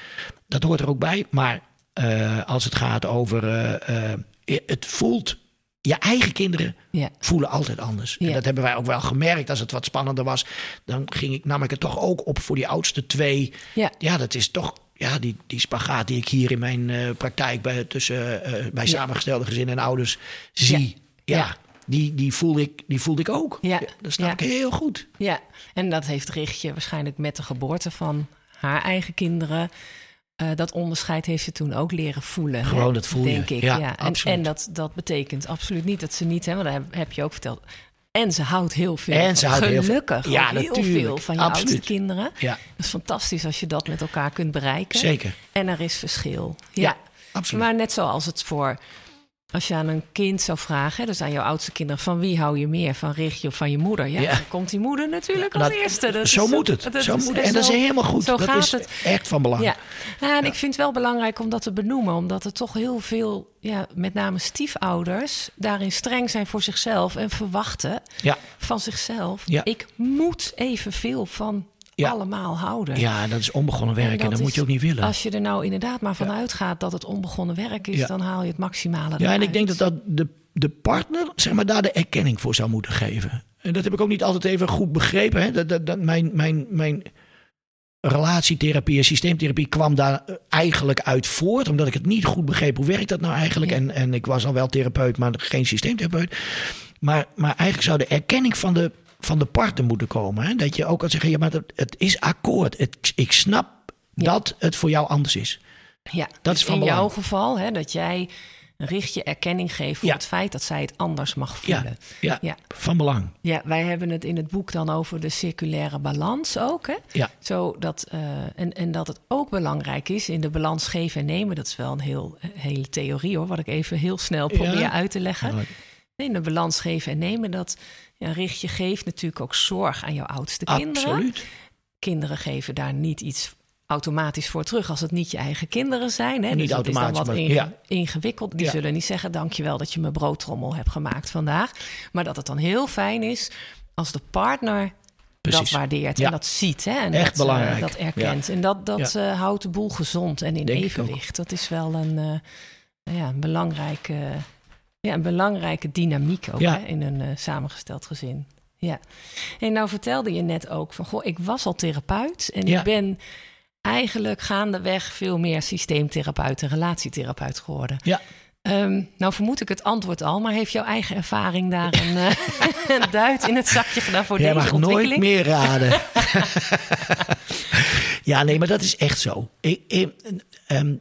Speaker 1: Dat hoort er ook bij. Maar als het gaat over. het voelt. Je eigen kinderen
Speaker 2: ja.
Speaker 1: voelen altijd anders. En dat hebben wij ook wel gemerkt. Als het wat spannender was, dan ging ik, nam ik het toch ook op voor die oudste twee.
Speaker 2: Ja.
Speaker 1: Ja, dat is toch ja, die, die spagaat die ik hier in mijn eh, praktijk bij, tussen, eh, bij samengestelde gezinnen en ouders zie. Ja,
Speaker 2: Ja.
Speaker 1: Die, die, voelde ik, die voelde ik ook.
Speaker 2: Ja.
Speaker 1: Dat snap
Speaker 2: Ja.
Speaker 1: ik heel goed.
Speaker 2: Ja, en dat heeft Richtje waarschijnlijk met de geboorte van haar eigen kinderen. Eh, dat onderscheid heeft ze toen ook leren voelen.
Speaker 1: Gewoon
Speaker 2: hè?
Speaker 1: dat voel je.
Speaker 2: Denk ik.
Speaker 1: Ja,
Speaker 2: Ja, En,
Speaker 1: absoluut.
Speaker 2: en dat, dat betekent absoluut niet dat ze niet, hè, want dat heb, je ook verteld. En ze houdt heel veel.
Speaker 1: En ze houdt heel.
Speaker 2: Gelukkig.
Speaker 1: Ja,
Speaker 2: heel
Speaker 1: natuurlijk.
Speaker 2: veel van je
Speaker 1: Absoluut.
Speaker 2: oudste kinderen.
Speaker 1: Ja,
Speaker 2: Dat is fantastisch als je dat met elkaar kunt bereiken.
Speaker 1: zeker.
Speaker 2: En er is verschil.
Speaker 1: Ja,
Speaker 2: Ja,
Speaker 1: absoluut.
Speaker 2: maar net zoals het voor. Als je aan een kind zou vragen, dus aan jouw oudste kinderen, van wie hou je meer, van Richtje of van je moeder? Ja,
Speaker 1: Ja.
Speaker 2: dan komt die moeder natuurlijk als
Speaker 1: Nou,
Speaker 2: eerste. Dat
Speaker 1: zo
Speaker 2: is-
Speaker 1: moet het.
Speaker 2: dat
Speaker 1: zo
Speaker 2: is-
Speaker 1: moet het. En dat is helemaal goed.
Speaker 2: Zo
Speaker 1: dat
Speaker 2: gaat
Speaker 1: is
Speaker 2: het.
Speaker 1: echt van belang.
Speaker 2: Ja. En ik vind het wel belangrijk om dat te benoemen, omdat er toch heel veel, ja, met name stiefouders, daarin streng zijn voor zichzelf en verwachten
Speaker 1: Ja.
Speaker 2: van zichzelf.
Speaker 1: Ja.
Speaker 2: Ik moet evenveel van
Speaker 1: Ja.
Speaker 2: allemaal houden.
Speaker 1: ja, dat is onbegonnen werk en,
Speaker 2: dat
Speaker 1: dat moet je ook niet willen.
Speaker 2: Als je er nou inderdaad maar van uitgaat dat het onbegonnen werk is,
Speaker 1: Ja.
Speaker 2: dan haal je het maximale
Speaker 1: Ja, en ik denk dat, dat de, de partner zeg maar, daar de erkenning voor zou moeten geven. En dat heb ik ook niet altijd even goed begrepen. Hè? Dat, dat, dat mijn, mijn, mijn relatietherapie en systeemtherapie kwam daar eigenlijk uit voort. Omdat ik het niet goed begreep. Hoe werkt dat nou eigenlijk?
Speaker 2: Ja.
Speaker 1: En, en ik was al wel therapeut, maar geen systeemtherapeut. Maar, maar eigenlijk zou de erkenning van de, van de partner moeten komen. Hè? Dat je ook kan zeggen, ja, maar het, het is akkoord. Het, ik snap
Speaker 2: Ja.
Speaker 1: dat het voor jou anders is.
Speaker 2: Ja,
Speaker 1: Dat is van
Speaker 2: in
Speaker 1: belang.
Speaker 2: jouw geval, hè, dat jij een richtje erkenning geeft voor
Speaker 1: Ja.
Speaker 2: het feit dat zij het anders mag voelen.
Speaker 1: ja,
Speaker 2: Ja.
Speaker 1: van belang.
Speaker 2: Ja, wij hebben het in het boek dan over de circulaire balans ook. Hè?
Speaker 1: Ja.
Speaker 2: Zodat, eh, en, en dat het ook belangrijk is in de balans geven en nemen. Dat is wel een heel, hele theorie hoor, wat ik even heel snel probeer uit te leggen. In de balans geven en nemen, dat ja, richtje geeft natuurlijk ook zorg aan jouw oudste kinderen.
Speaker 1: Absoluut.
Speaker 2: Kinderen geven daar niet iets automatisch voor terug als het niet je eigen kinderen zijn. Hè?
Speaker 1: Niet
Speaker 2: dus dat is dan
Speaker 1: automatisch,
Speaker 2: wat
Speaker 1: maar-
Speaker 2: inge-
Speaker 1: ja.
Speaker 2: ingewikkeld. Die
Speaker 1: Ja.
Speaker 2: zullen niet zeggen, dankjewel dat je mijn broodtrommel hebt gemaakt vandaag. Maar dat het dan heel fijn is als de partner dat waardeert
Speaker 1: Ja.
Speaker 2: en dat ziet. Hè? En
Speaker 1: Echt
Speaker 2: dat, eh,
Speaker 1: belangrijk.
Speaker 2: dat erkent. En dat, dat eh, houdt de boel gezond en in
Speaker 1: Denk
Speaker 2: evenwicht. Dat is wel een, eh, ja, een, belangrijke, ja, een belangrijke dynamiek ook
Speaker 1: Ja.
Speaker 2: hè, in een eh, samengesteld gezin. Ja. En nou vertelde je net ook van, goh, ik was al therapeut en
Speaker 1: Ja.
Speaker 2: ik ben eigenlijk gaandeweg veel meer systeemtherapeut en relatietherapeut geworden.
Speaker 1: Ja.
Speaker 2: Ehm, nou vermoed ik het antwoord al, maar heeft jouw eigen ervaring daar een, eh, *laughs* een duit in het zakje gedaan voor
Speaker 1: Jij
Speaker 2: deze
Speaker 1: mag nooit
Speaker 2: ontwikkeling?
Speaker 1: meer raden. *laughs* ja, nee, maar dat is echt zo. Ik, ik, ehm,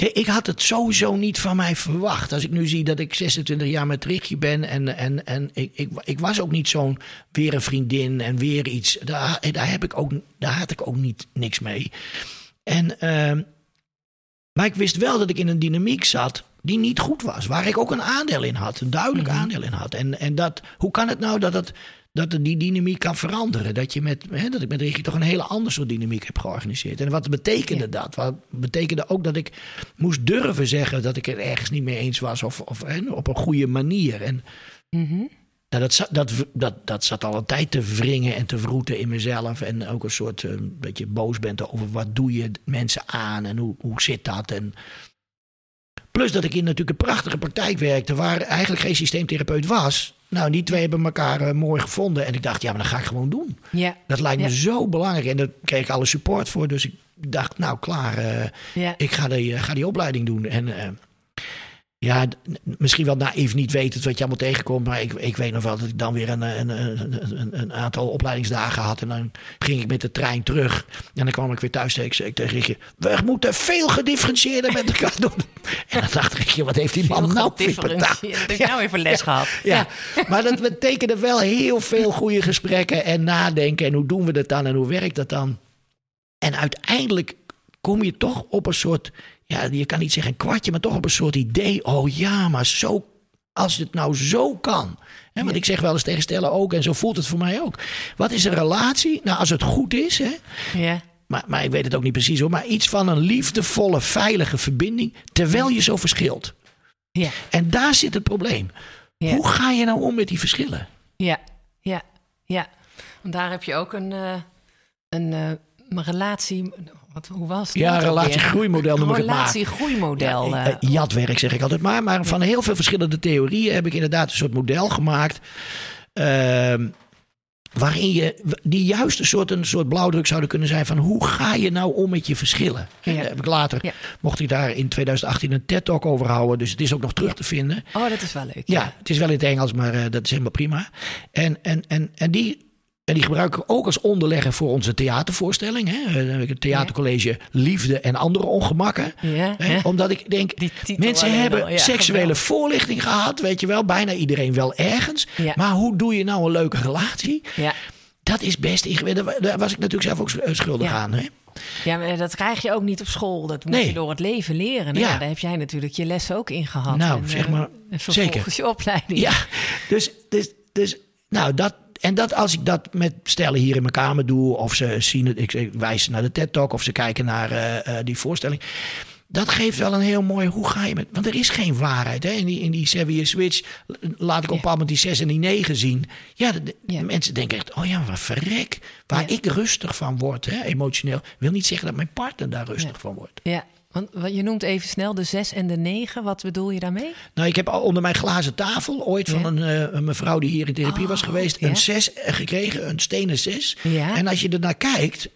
Speaker 1: ik had het sowieso niet van mij verwacht. Als ik nu zie dat ik 26 jaar met Rickje ben... en, en, en ik, ik, ik was ook niet zo'n weer een vriendin en weer iets. Daar, daar, heb ik ook, daar had ik ook niet niks mee. En, ehm, maar ik wist wel dat ik in een dynamiek zat die niet goed was. Waar ik ook een aandeel in had. Een duidelijk aandeel in had. En, en dat, hoe kan het nou dat, het, dat die dynamiek kan veranderen? Dat, je met, hè, dat ik met Ricky toch een hele andere soort dynamiek heb georganiseerd. En wat betekende
Speaker 2: Ja.
Speaker 1: dat? Wat betekende ook dat ik moest durven zeggen dat ik het ergens niet mee eens was. Of, of hè, op een goede manier. En
Speaker 2: Mhm.
Speaker 1: Nou, dat, dat, dat, dat zat al een tijd te wringen en te wroeten in mezelf. En ook een soort eh, dat je boos bent over wat doe je mensen aan en hoe, hoe zit dat. En plus dat ik in natuurlijk een prachtige praktijk werkte waar eigenlijk geen systeemtherapeut was. Nou, die twee hebben elkaar eh, mooi gevonden. En ik dacht, ja, maar dat ga ik gewoon doen.
Speaker 2: Ja.
Speaker 1: Dat lijkt me
Speaker 2: Ja.
Speaker 1: zo belangrijk. En daar kreeg ik alle support voor. Dus ik dacht, nou klaar, eh,
Speaker 2: Ja.
Speaker 1: ik ga die, eh, ga die opleiding doen. En ja, misschien wel naïef niet weten wat je allemaal tegenkomt. Maar ik, ik weet nog wel dat ik dan weer een, een, een, een, een aantal opleidingsdagen had. En dan ging ik met de trein terug. En dan kwam ik weer thuis. Ik zei tegen Rickje, we moeten veel gedifferentieerder met elkaar *laughs* doen. En dan dacht Rickje, wat heeft die man nou weer.
Speaker 2: Dat heb ik nou even les gehad.
Speaker 1: Ja, maar dat betekende wel heel veel goede gesprekken en nadenken. En hoe doen we dat dan en hoe werkt dat dan? En uiteindelijk kom je toch op een soort, ja, je kan niet zeggen een kwartje, maar toch op een soort idee. Oh ja, maar zo, als het nou zo kan. Hè, want ik zeg wel eens tegen Stella ook, en zo voelt het voor mij ook. Wat is een relatie? Nou, als het goed is, hè,
Speaker 2: Ja.
Speaker 1: maar, maar ik weet het ook niet precies hoor, maar iets van een liefdevolle, veilige verbinding, terwijl je zo verschilt.
Speaker 2: Ja.
Speaker 1: En daar zit het probleem.
Speaker 2: Ja.
Speaker 1: Hoe ga je nou om met die verschillen?
Speaker 2: Ja, ja, ja. Want daar heb je ook een, eh, een, eh, een relatie. Wat, hoe was het?
Speaker 1: Ja, relatiegroeimodel noem ik het maar.
Speaker 2: Relatiegroeimodel.
Speaker 1: Ja,
Speaker 2: eh,
Speaker 1: eh, jatwerk zeg ik altijd maar. Maar van heel veel verschillende theorieën heb ik inderdaad een soort model gemaakt. ehm, waarin je die juist een soort, een soort blauwdruk zouden kunnen zijn van hoe ga je nou om met je verschillen. En
Speaker 2: Ja.
Speaker 1: daar heb ik later,
Speaker 2: Ja.
Speaker 1: mocht ik daar in 2018 een TED-talk over houden. Dus het is ook nog terug te vinden.
Speaker 2: oh, dat is wel leuk.
Speaker 1: Ja, het is wel in het Engels, maar eh, dat is helemaal prima. En, en, en, en, die, en die gebruik ik ook als onderlegger voor onze theatervoorstelling. Hè. Eh, het theatercollege Liefde en andere ongemakken.
Speaker 2: Ja,
Speaker 1: Hè,
Speaker 2: hè?
Speaker 1: Omdat ik denk, mensen hebben
Speaker 2: al, ja,
Speaker 1: seksuele voorlichting gehad. Weet je wel, bijna iedereen wel ergens.
Speaker 2: Ja.
Speaker 1: Maar hoe doe je nou een leuke relatie?
Speaker 2: Ja.
Speaker 1: Dat is best ingewikkeld. Daar was ik natuurlijk zelf ook schuldig aan. Hè?
Speaker 2: ja, maar dat krijg je ook niet op school. Dat moet
Speaker 1: Nee.
Speaker 2: je door het leven leren. Nou,
Speaker 1: Ja.
Speaker 2: daar heb jij natuurlijk je lessen ook in gehad.
Speaker 1: Nou,
Speaker 2: En,
Speaker 1: zeg
Speaker 2: eh,
Speaker 1: maar,
Speaker 2: en
Speaker 1: zeker.
Speaker 2: je opleiding.
Speaker 1: Ja, dus, dus, dus nou, dat. En dat als ik dat met stellen hier in mijn kamer doe, of ze zien het, ik, wijs naar de TED-talk, of ze kijken naar eh, eh, die voorstelling. Dat geeft wel een heel mooi, hoe ga je met. Want er is geen waarheid. Hè? In die, in die Sevier Switch laat ik op een bepaald moment die 6 en die 9 zien. Ja, de, de-
Speaker 2: Ja.
Speaker 1: mensen denken echt, oh ja, wat verrek. Waar
Speaker 2: Ja.
Speaker 1: ik rustig van word, hè, emotioneel. Wil niet zeggen dat mijn partner daar rustig van wordt.
Speaker 2: Ja, want je noemt even snel de 6 en de 9. Wat bedoel je daarmee?
Speaker 1: Nou, ik heb al onder mijn glazen tafel ooit van
Speaker 2: Ja.
Speaker 1: een, eh, een mevrouw die hier in therapie was
Speaker 2: Oh,
Speaker 1: geweest,
Speaker 2: ja.
Speaker 1: een 6 gekregen, een stenen 6.
Speaker 2: Ja.
Speaker 1: En als je er naar kijkt,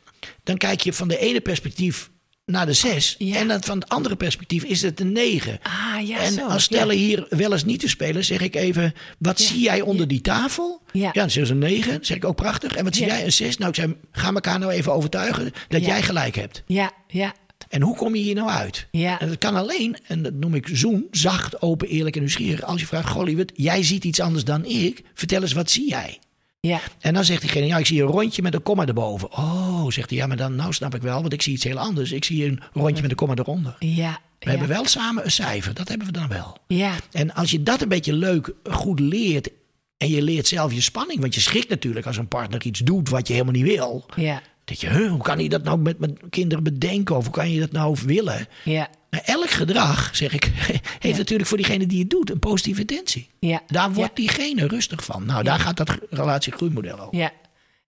Speaker 1: dan kijk je van de ene perspectief naar de 6.
Speaker 2: Ja.
Speaker 1: En dan van het andere perspectief is het een 9.
Speaker 2: Ah, ja,
Speaker 1: en
Speaker 2: zo.
Speaker 1: als stellen
Speaker 2: ja.
Speaker 1: hier wel eens niet te spelen, zeg ik even: wat
Speaker 2: Ja.
Speaker 1: zie jij onder die tafel?
Speaker 2: Ja.
Speaker 1: dan zeggen ze een 9. zeg ik ook prachtig. En wat zie
Speaker 2: Ja.
Speaker 1: jij? Een 6. Nou, ik zei: ga elkaar nou even overtuigen dat
Speaker 2: Ja.
Speaker 1: jij gelijk hebt.
Speaker 2: Ja, ja,
Speaker 1: En hoe kom je hier nou uit?
Speaker 2: Ja.
Speaker 1: En dat kan alleen, en dat noem ik zoen, zacht, open, eerlijk en nieuwsgierig. Als je vraagt, lieverd, jij ziet iets anders dan ik. Vertel eens, wat zie jij?
Speaker 2: ja.
Speaker 1: En dan zegt diegene, ja, ik zie een rondje met een komma erboven. Oh, zegt hij, ja, maar dan nou snap ik wel, want ik zie iets heel anders. Ik zie een rondje met een komma eronder.
Speaker 2: Ja,
Speaker 1: We hebben wel samen een cijfer, dat hebben we dan wel.
Speaker 2: Ja,
Speaker 1: En als je dat een beetje leuk, goed leert... en je leert zelf je spanning... want je schrikt natuurlijk als een partner iets doet wat je helemaal niet wil...
Speaker 2: ja,
Speaker 1: dat je, huh, hoe kan hij dat nou met, met kinderen bedenken... of hoe kan je dat nou willen...
Speaker 2: ja,
Speaker 1: Maar elk gedrag, zeg ik, *laughs* heeft natuurlijk voor diegene die het doet een positieve intentie.
Speaker 2: ja.
Speaker 1: Daar wordt diegene rustig van. Nou, daar gaat dat relatiegroeimodel over.
Speaker 2: Ja,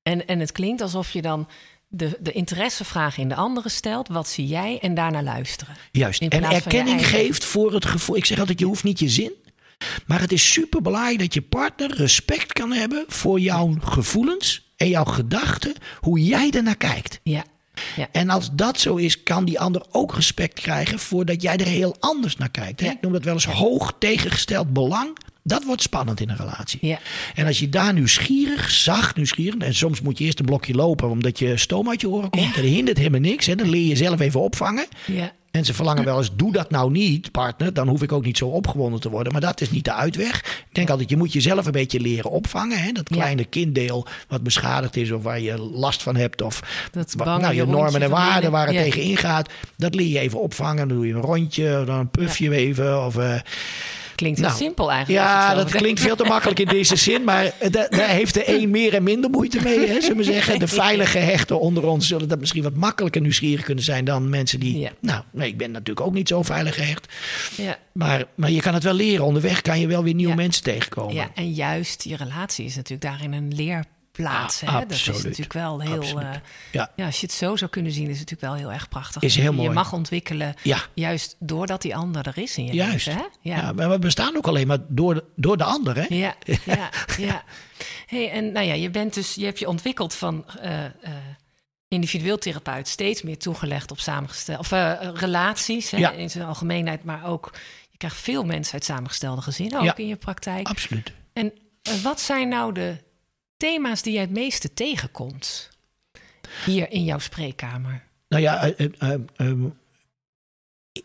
Speaker 2: en, en het klinkt alsof je dan de, de interessevraag in de andere stelt. Wat zie jij? En daarna luisteren.
Speaker 1: Juist. En
Speaker 2: je
Speaker 1: erkenning
Speaker 2: eigen-
Speaker 1: geeft voor het gevoel. Ik zeg altijd, je hoeft niet je zin. Maar het is super belangrijk dat je partner respect kan hebben voor jouw gevoelens en jouw gedachten, hoe jij ernaar kijkt.
Speaker 2: Ja, ja,
Speaker 1: En als dat zo is, kan die ander ook respect krijgen voordat jij er heel anders naar kijkt. Hè?
Speaker 2: Ja.
Speaker 1: Ik noem dat wel eens hoog tegengesteld belang. Dat wordt spannend in een relatie.
Speaker 2: Ja.
Speaker 1: En als je daar nieuwsgierig, zacht nieuwsgierig... en soms moet je eerst een blokje lopen omdat je stoom uit je oren komt... en dat hindert helemaal niks. Hè? Dan leer je zelf even opvangen. En ze verlangen wel eens, doe dat nou niet, partner. Dan hoef ik ook niet zo opgewonden te worden. Maar dat is niet de uitweg. Ik denk altijd, je moet jezelf een beetje leren opvangen. Hè? Dat
Speaker 2: Ja.
Speaker 1: kleine kinddeel wat beschadigd is of waar je last van hebt. Of
Speaker 2: Dat
Speaker 1: nou, je normen en waarden waar het
Speaker 2: Ja.
Speaker 1: tegen ingaat. Dat leer je even opvangen. Dan doe je een rondje, dan een puffje even. Of, eh,
Speaker 2: Klinkt heel
Speaker 1: Nou,
Speaker 2: simpel eigenlijk.
Speaker 1: Ja, dat klinkt veel te makkelijk in deze zin. Maar *laughs* da- daar heeft de een meer en minder moeite mee. Hè, zullen we zeggen. De veilige hechten onder ons zullen dat misschien wat makkelijker nieuwsgierig kunnen zijn dan mensen die.
Speaker 2: Ja.
Speaker 1: Nou, nee, ik ben natuurlijk ook niet zo veilig gehecht.
Speaker 2: Ja.
Speaker 1: Maar, maar je kan het wel leren. Onderweg kan je wel weer nieuwe
Speaker 2: Ja.
Speaker 1: mensen tegenkomen.
Speaker 2: ja, en juist je relatie is natuurlijk daarin een leerplaats.
Speaker 1: Ah,
Speaker 2: hè? Dat is natuurlijk wel heel... Eh,
Speaker 1: Ja.
Speaker 2: ja, als je het zo zou kunnen zien, is het natuurlijk wel heel erg prachtig.
Speaker 1: Is heel
Speaker 2: je
Speaker 1: mooi.
Speaker 2: mag ontwikkelen,
Speaker 1: Ja.
Speaker 2: juist doordat die ander er is in je
Speaker 1: Juist.
Speaker 2: leven. Hè?
Speaker 1: Ja. maar we bestaan ook alleen maar door de, door de ander. Hè?
Speaker 2: Ja, *laughs* ja, ja. Hey, en nou ja, je bent dus, je hebt je ontwikkeld van eh, eh, individueel therapeut steeds meer toegelegd op samengestelde of relaties hè,
Speaker 1: Ja.
Speaker 2: in zijn algemeenheid, maar ook je krijgt veel mensen uit samengestelde gezinnen ook
Speaker 1: Ja.
Speaker 2: in je praktijk.
Speaker 1: Absoluut.
Speaker 2: En wat zijn nou de thema's die jij het meeste tegenkomt hier in jouw spreekkamer?
Speaker 1: Nou ja, eh,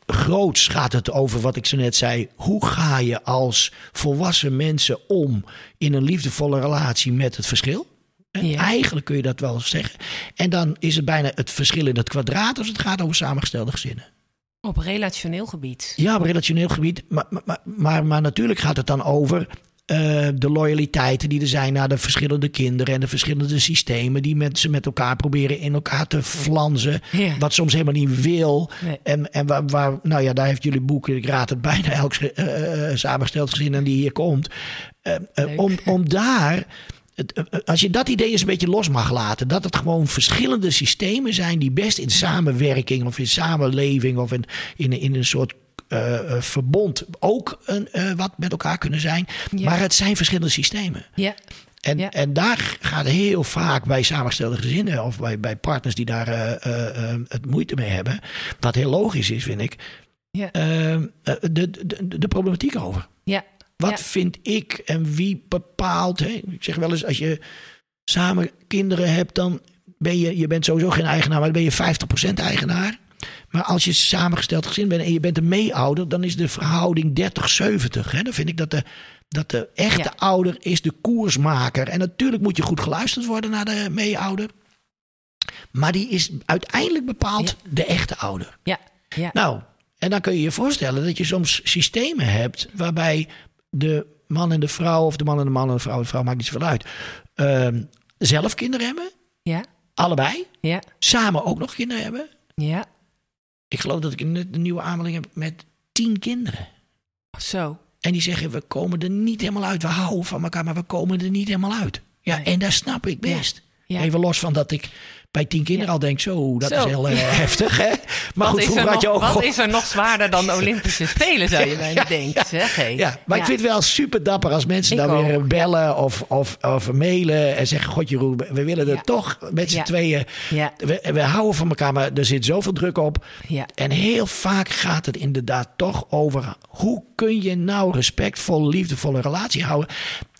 Speaker 1: groots gaat het over wat ik zo net zei. Hoe ga je als volwassen mensen om in een liefdevolle relatie met het verschil?
Speaker 2: Ja.
Speaker 1: Eigenlijk kun je dat wel zeggen. En dan is het bijna het verschil in het kwadraat als het gaat over samengestelde gezinnen.
Speaker 2: Op relationeel gebied.
Speaker 1: Ja, op relationeel gebied. Maar, maar, maar, maar natuurlijk gaat het dan over eh, de loyaliteiten die er zijn naar de verschillende kinderen en de verschillende systemen die mensen met elkaar proberen in elkaar te flanzen.
Speaker 2: Ja.
Speaker 1: Wat soms helemaal niet wil.
Speaker 2: Nee.
Speaker 1: En, en waar, waar, nou ja, daar heeft jullie boek, ik raad het bijna elk eh, samengesteld gezin aan die hier komt. Om, *laughs* om daar. Als je dat idee eens een beetje los mag laten, dat het gewoon verschillende systemen zijn die best in samenwerking of in samenleving of in, in, in een soort eh, eh, verbond ook een, eh, wat met elkaar kunnen zijn.
Speaker 2: Ja.
Speaker 1: Maar het zijn verschillende systemen.
Speaker 2: Ja,
Speaker 1: En,
Speaker 2: Ja.
Speaker 1: en daar gaat heel vaak bij samengestelde gezinnen of bij, bij partners die daar het moeite mee hebben, wat heel logisch is, vind ik,
Speaker 2: ja,
Speaker 1: eh, eh, de, de, de problematiek over.
Speaker 2: ja.
Speaker 1: Wat vind ik en wie bepaalt? Hè? Ik zeg wel eens, als je samen kinderen hebt, dan ben je, je bent sowieso geen eigenaar, maar dan ben je 50% eigenaar. Maar als je samengesteld gezin bent en je bent een meeouder, dan is de verhouding 30-70. hè. Dan vind ik dat de, dat de echte
Speaker 2: Ja.
Speaker 1: ouder is de koersmaker. En natuurlijk moet je goed geluisterd worden naar de meeouder. Maar die is uiteindelijk bepaald de echte ouder.
Speaker 2: ja, ja.
Speaker 1: Nou, en dan kun je je voorstellen dat je soms systemen hebt waarbij de man en de vrouw, of de man en de man en de vrouw, de vrouw maakt niet zoveel uit, ehm, zelf kinderen hebben,
Speaker 2: ja,
Speaker 1: allebei,
Speaker 2: ja,
Speaker 1: samen ook nog kinderen hebben.
Speaker 2: ja.
Speaker 1: Ik geloof dat ik een, een nieuwe aanmelding heb met tien kinderen.
Speaker 2: Zo.
Speaker 1: En die zeggen, we komen er niet helemaal uit. We houden van elkaar, maar we komen er niet helemaal uit. Ja,
Speaker 2: Nee.
Speaker 1: en dat snap ik best.
Speaker 2: Ja.
Speaker 1: Even los van dat ik bij tien kinderen al denk, zo, dat
Speaker 2: Zo.
Speaker 1: is heel eh, heftig. Hè? Maar
Speaker 2: Wat
Speaker 1: goed,
Speaker 2: is, er
Speaker 1: vroeger had je
Speaker 2: nog,
Speaker 1: ook
Speaker 2: wat is er nog zwaarder dan de Olympische Spelen, zou je bijna denken. Zeg.
Speaker 1: Ja, maar ik vind het wel super dapper als mensen
Speaker 2: Ik
Speaker 1: dan weer bellen of, of, of mailen en zeggen: God, Jeroen, we willen er toch met z'n tweeën.
Speaker 2: Ja,
Speaker 1: We, we houden van elkaar, maar er zit zoveel druk op.
Speaker 2: ja,
Speaker 1: En heel vaak gaat het inderdaad toch over hoe kun je nou respectvol, liefdevolle relatie houden.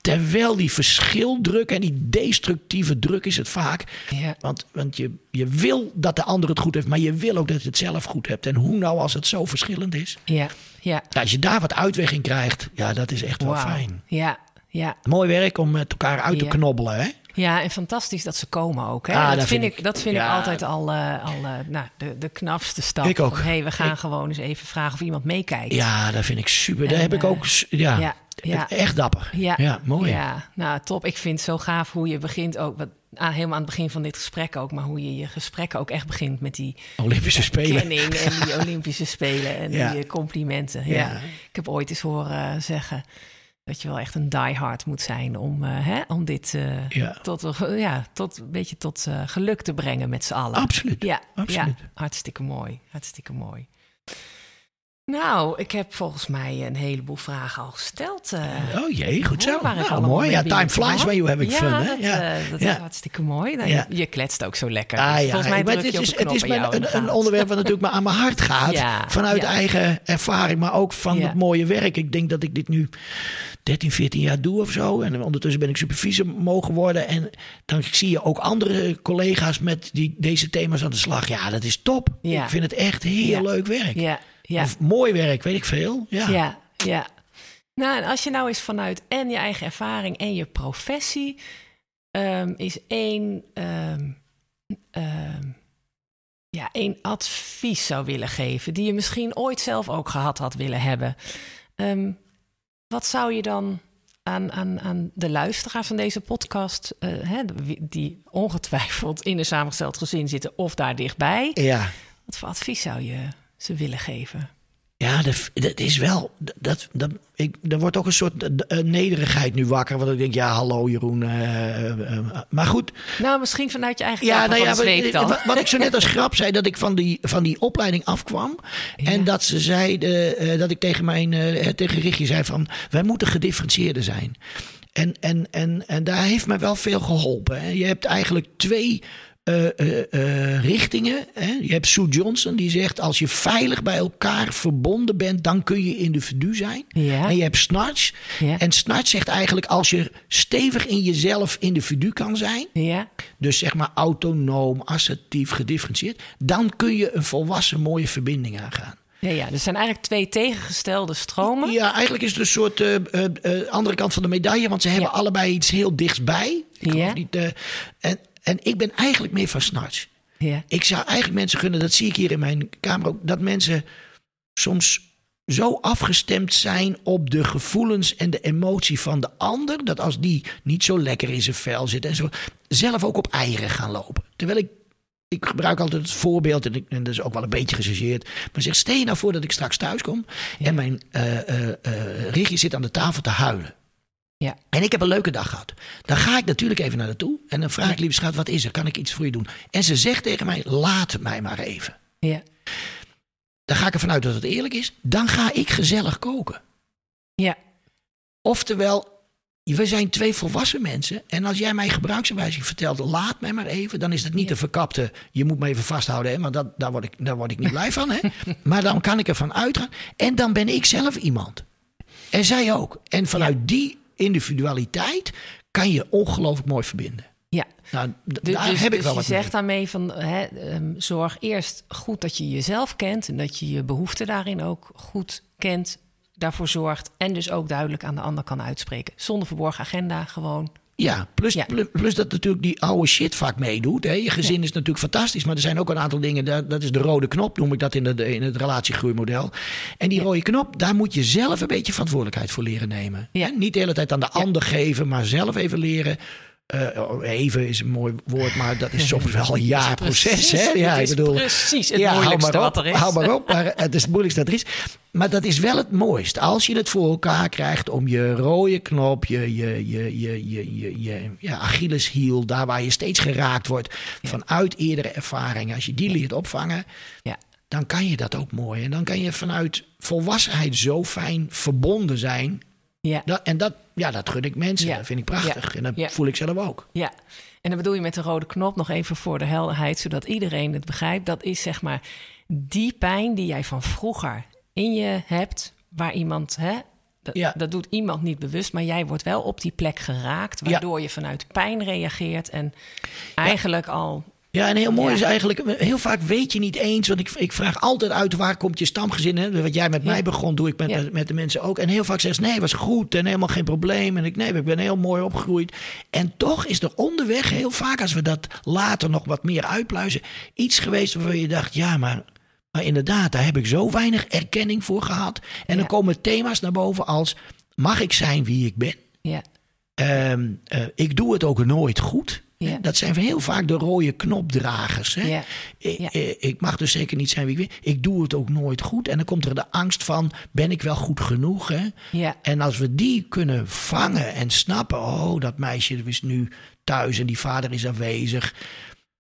Speaker 1: Terwijl die verschildruk en die destructieve druk is het vaak.
Speaker 2: ja.
Speaker 1: Want, want je, je wil dat de ander het goed heeft, maar je wil ook dat je het zelf goed hebt. En hoe nou als het zo verschillend is?
Speaker 2: ja, ja.
Speaker 1: Nou, als je daar wat uitweg in krijgt, ja, dat is echt wel fijn.
Speaker 2: Ja, ja.
Speaker 1: Mooi werk om met elkaar uit te knobbelen, hè?
Speaker 2: Ja, en fantastisch dat ze komen ook. Hè?
Speaker 1: Ah,
Speaker 2: dat, vind ik, dat vind ik altijd al, eh, al eh, nou, de, de knapste stap.
Speaker 1: Ik ook.
Speaker 2: Van, hey, we gaan
Speaker 1: Ik-
Speaker 2: gewoon eens even vragen of iemand meekijkt.
Speaker 1: Ja, dat vind ik super.
Speaker 2: En,
Speaker 1: Daar heb ik
Speaker 2: eh,
Speaker 1: ook, ja,
Speaker 2: ja, ja.
Speaker 1: echt dapper.
Speaker 2: Ja,
Speaker 1: mooi.
Speaker 2: Ja, nou top. Ik vind het zo gaaf hoe je begint ook, wat, ah, helemaal aan het begin van dit gesprek ook, maar hoe je je gesprekken ook echt begint met die
Speaker 1: Olympische Spelen.
Speaker 2: en die *laughs* Olympische Spelen en
Speaker 1: Ja.
Speaker 2: die complimenten. Ja.
Speaker 1: Ja.
Speaker 2: Ik heb ooit eens horen zeggen dat je wel echt een diehard moet zijn om, eh, hè, om dit eh,
Speaker 1: Ja.
Speaker 2: tot, eh, ja, tot een beetje tot geluk te brengen met z'n allen.
Speaker 1: Absoluut.
Speaker 2: Ja,
Speaker 1: absoluut.
Speaker 2: ja, hartstikke mooi. Hartstikke mooi. Nou, ik heb volgens mij een heleboel vragen al gesteld.
Speaker 1: Oh jee, goed zo. Nou, mooi. Ja, time flies when having
Speaker 2: ja,
Speaker 1: fun, hè?
Speaker 2: Dat,
Speaker 1: Ja.
Speaker 2: dat is hartstikke mooi. Nou, je, je kletst ook zo lekker.
Speaker 1: Ah,
Speaker 2: Dus Volgens mij
Speaker 1: maar het is, het is mijn- een, een onderwerp wat natuurlijk me aan mijn hart gaat. *laughs* Vanuit eigen ervaring, maar ook van het mooie werk. Ik denk dat ik dit nu 13, 14 jaar doe of zo. En ondertussen ben ik supervisor mogen worden. En dan zie je ook andere collega's met die, deze thema's aan de slag. Ja, dat is top.
Speaker 2: Ja.
Speaker 1: Ik vind het echt heel
Speaker 2: Ja.
Speaker 1: leuk werk.
Speaker 2: Ja, ja,
Speaker 1: Of mooi werk, weet ik veel. Ja.
Speaker 2: ja, ja. Nou, en als je nou eens vanuit en je eigen ervaring en je professie... ehm, is één, ehm, ehm, ja, één advies zou willen geven... die je misschien ooit zelf ook gehad had willen hebben... wat zou je dan aan, aan, aan de luisteraar van deze podcast, eh, hè, die- die ongetwijfeld in een samengesteld gezin zitten of daar dichtbij,
Speaker 1: Ja.
Speaker 2: wat voor advies zou je ze willen geven?
Speaker 1: Ja, dat, dat is wel. Dat, dat, ik, er wordt ook een soort nederigheid nu wakker. Want ik denk, ja, hallo Jeroen. eh, eh, eh, maar goed.
Speaker 2: Nou, misschien vanuit je eigen
Speaker 1: Ja,
Speaker 2: ja,
Speaker 1: nou ja,
Speaker 2: dan.
Speaker 1: wat, wat ik zo net als grap zei, dat ik van die, van die opleiding afkwam. En dat ze zei, eh, dat ik tegen mijn tegen Richie zei van, wij moeten gedifferentieerder zijn. En, en, en, en daar heeft mij wel veel geholpen. Je hebt eigenlijk twee eh, eh, eh, richtingen. Hè. Je hebt Sue Johnson die zegt, als je veilig bij elkaar verbonden bent, dan kun je individu zijn.
Speaker 2: Ja.
Speaker 1: En je hebt Snarch.
Speaker 2: Ja.
Speaker 1: En Snarch zegt eigenlijk, als je stevig in jezelf individu kan zijn,
Speaker 2: Ja,
Speaker 1: dus zeg maar autonoom, assertief, gedifferentieerd. Dan kun je een volwassen mooie verbinding aangaan.
Speaker 2: ja, ja, er zijn eigenlijk twee tegengestelde stromen.
Speaker 1: Ja, eigenlijk is het een soort andere kant van de medaille. Want ze hebben
Speaker 2: Ja.
Speaker 1: allebei iets heel dichtstbij. Ik
Speaker 2: Ja.
Speaker 1: niet, en, en ik ben eigenlijk meer van Snarch.
Speaker 2: Ja,
Speaker 1: Ik zou eigenlijk mensen gunnen, dat zie ik hier in mijn kamer ook, dat mensen soms zo afgestemd zijn op de gevoelens en de emotie van de ander, dat als die niet zo lekker in zijn vel zit en zo, zelf ook op eieren gaan lopen. Terwijl ik, ik gebruik altijd het voorbeeld, en, ik, en dat is ook wel een beetje gechargeerd, maar zeg, stel je nou voor dat ik straks thuis kom en mijn eh, Richtje zit aan de tafel te huilen.
Speaker 2: Ja,
Speaker 1: En ik heb een leuke dag gehad. Dan ga ik natuurlijk even naar haar toe. En dan vraag ik, lieve schat, wat is er? Kan ik iets voor je doen? En ze zegt tegen mij, laat mij maar even.
Speaker 2: ja,
Speaker 1: Dan ga ik ervan uit dat het eerlijk is. Dan ga ik gezellig koken.
Speaker 2: ja,
Speaker 1: Oftewel, we zijn twee volwassen mensen. En als jij mij gebruiksaanwijzing vertelt, laat mij maar even. Dan is het niet de verkapte, je moet me even vasthouden. Hè, want dat, daar, word ik, daar word ik niet blij van. Hè. *laughs* Maar dan kan ik ervan uitgaan. En dan ben ik zelf iemand. En zij ook. En vanuit die individualiteit kan je ongelooflijk mooi verbinden.
Speaker 2: ja.
Speaker 1: Nou,
Speaker 2: Dus,
Speaker 1: daar
Speaker 2: dus-
Speaker 1: heb ik
Speaker 2: dus
Speaker 1: wel
Speaker 2: je
Speaker 1: wat
Speaker 2: zegt
Speaker 1: mee.
Speaker 2: daarmee van hè, ehm, zorg eerst goed dat je jezelf kent en dat je je behoeften daarin ook goed kent, daarvoor zorgt en dus ook duidelijk aan de ander kan uitspreken. Zonder verborgen agenda, gewoon.
Speaker 1: Ja, plus,
Speaker 2: Ja.
Speaker 1: plus dat natuurlijk die oude shit vaak meedoet. Hè. Je gezin is natuurlijk fantastisch, maar er zijn ook een aantal dingen. Dat, dat is de rode knop, noem ik dat in, de, in het relatiegroeimodel. En die rode knop, daar moet je zelf een beetje verantwoordelijkheid voor leren nemen. Niet de hele tijd aan de ander geven, maar zelf even leren. Eh, even is een mooi woord, maar dat is soms *laughs* wel een jaarproces. Hè? Ja,
Speaker 2: het is
Speaker 1: ik bedoel,
Speaker 2: precies het
Speaker 1: ja, hou
Speaker 2: moeilijkste
Speaker 1: maar op,
Speaker 2: wat er is.
Speaker 1: Hou maar op, maar *laughs* het is het moeilijkste dat er is. Maar dat is wel het mooist. Als je het voor elkaar krijgt om je rode knop, je, je, je, je, je, je, je ja, Achilleshiel, daar waar je steeds geraakt wordt vanuit eerdere ervaringen, als je die leert opvangen,
Speaker 2: Ja,
Speaker 1: dan kan je dat ook mooi. En dan kan je vanuit volwassenheid zo fijn verbonden zijn.
Speaker 2: Ja,
Speaker 1: Dat, en dat, ja, dat gun ik mensen.
Speaker 2: Ja.
Speaker 1: Dat vind ik prachtig.
Speaker 2: Ja.
Speaker 1: En dat voel ik zelf ook.
Speaker 2: ja. En dan bedoel je met de rode knop nog even voor de helderheid, zodat iedereen het begrijpt. Dat is zeg maar die pijn die jij van vroeger in je hebt, waar iemand, hè, dat,
Speaker 1: Ja.
Speaker 2: dat doet iemand niet bewust, maar jij wordt wel op die plek geraakt, waardoor je vanuit pijn reageert en eigenlijk al.
Speaker 1: Ja, en heel mooi
Speaker 2: Ja.
Speaker 1: is eigenlijk, heel vaak weet je niet eens, want ik, ik vraag altijd uit waar komt je stamgezin. Hè? Wat jij met mij begon, doe ik met,
Speaker 2: Ja.
Speaker 1: met de mensen ook. En heel vaak zeggen ze, nee, was goed en helemaal geen probleem. En ik, nee, ik ben heel mooi opgegroeid. En toch is er onderweg heel vaak, als we dat later nog wat meer uitpluizen, iets geweest waarvan je dacht, ja, maar, maar inderdaad, daar heb ik zo weinig erkenning voor gehad. En dan komen thema's naar boven als, mag ik zijn wie ik ben?
Speaker 2: Ja,
Speaker 1: Ehm, eh, ik doe het ook nooit goed.
Speaker 2: Ja.
Speaker 1: Dat zijn heel vaak de rode knopdragers. Hè?
Speaker 2: Ja.
Speaker 1: Ik,
Speaker 2: Ja.
Speaker 1: eh, ik mag dus zeker niet zijn wie ik ben. Ik doe het ook nooit goed. En dan komt er de angst van, ben ik wel goed genoeg? Hè? En als we die kunnen vangen en snappen... oh, dat meisje is nu thuis en die vader is afwezig...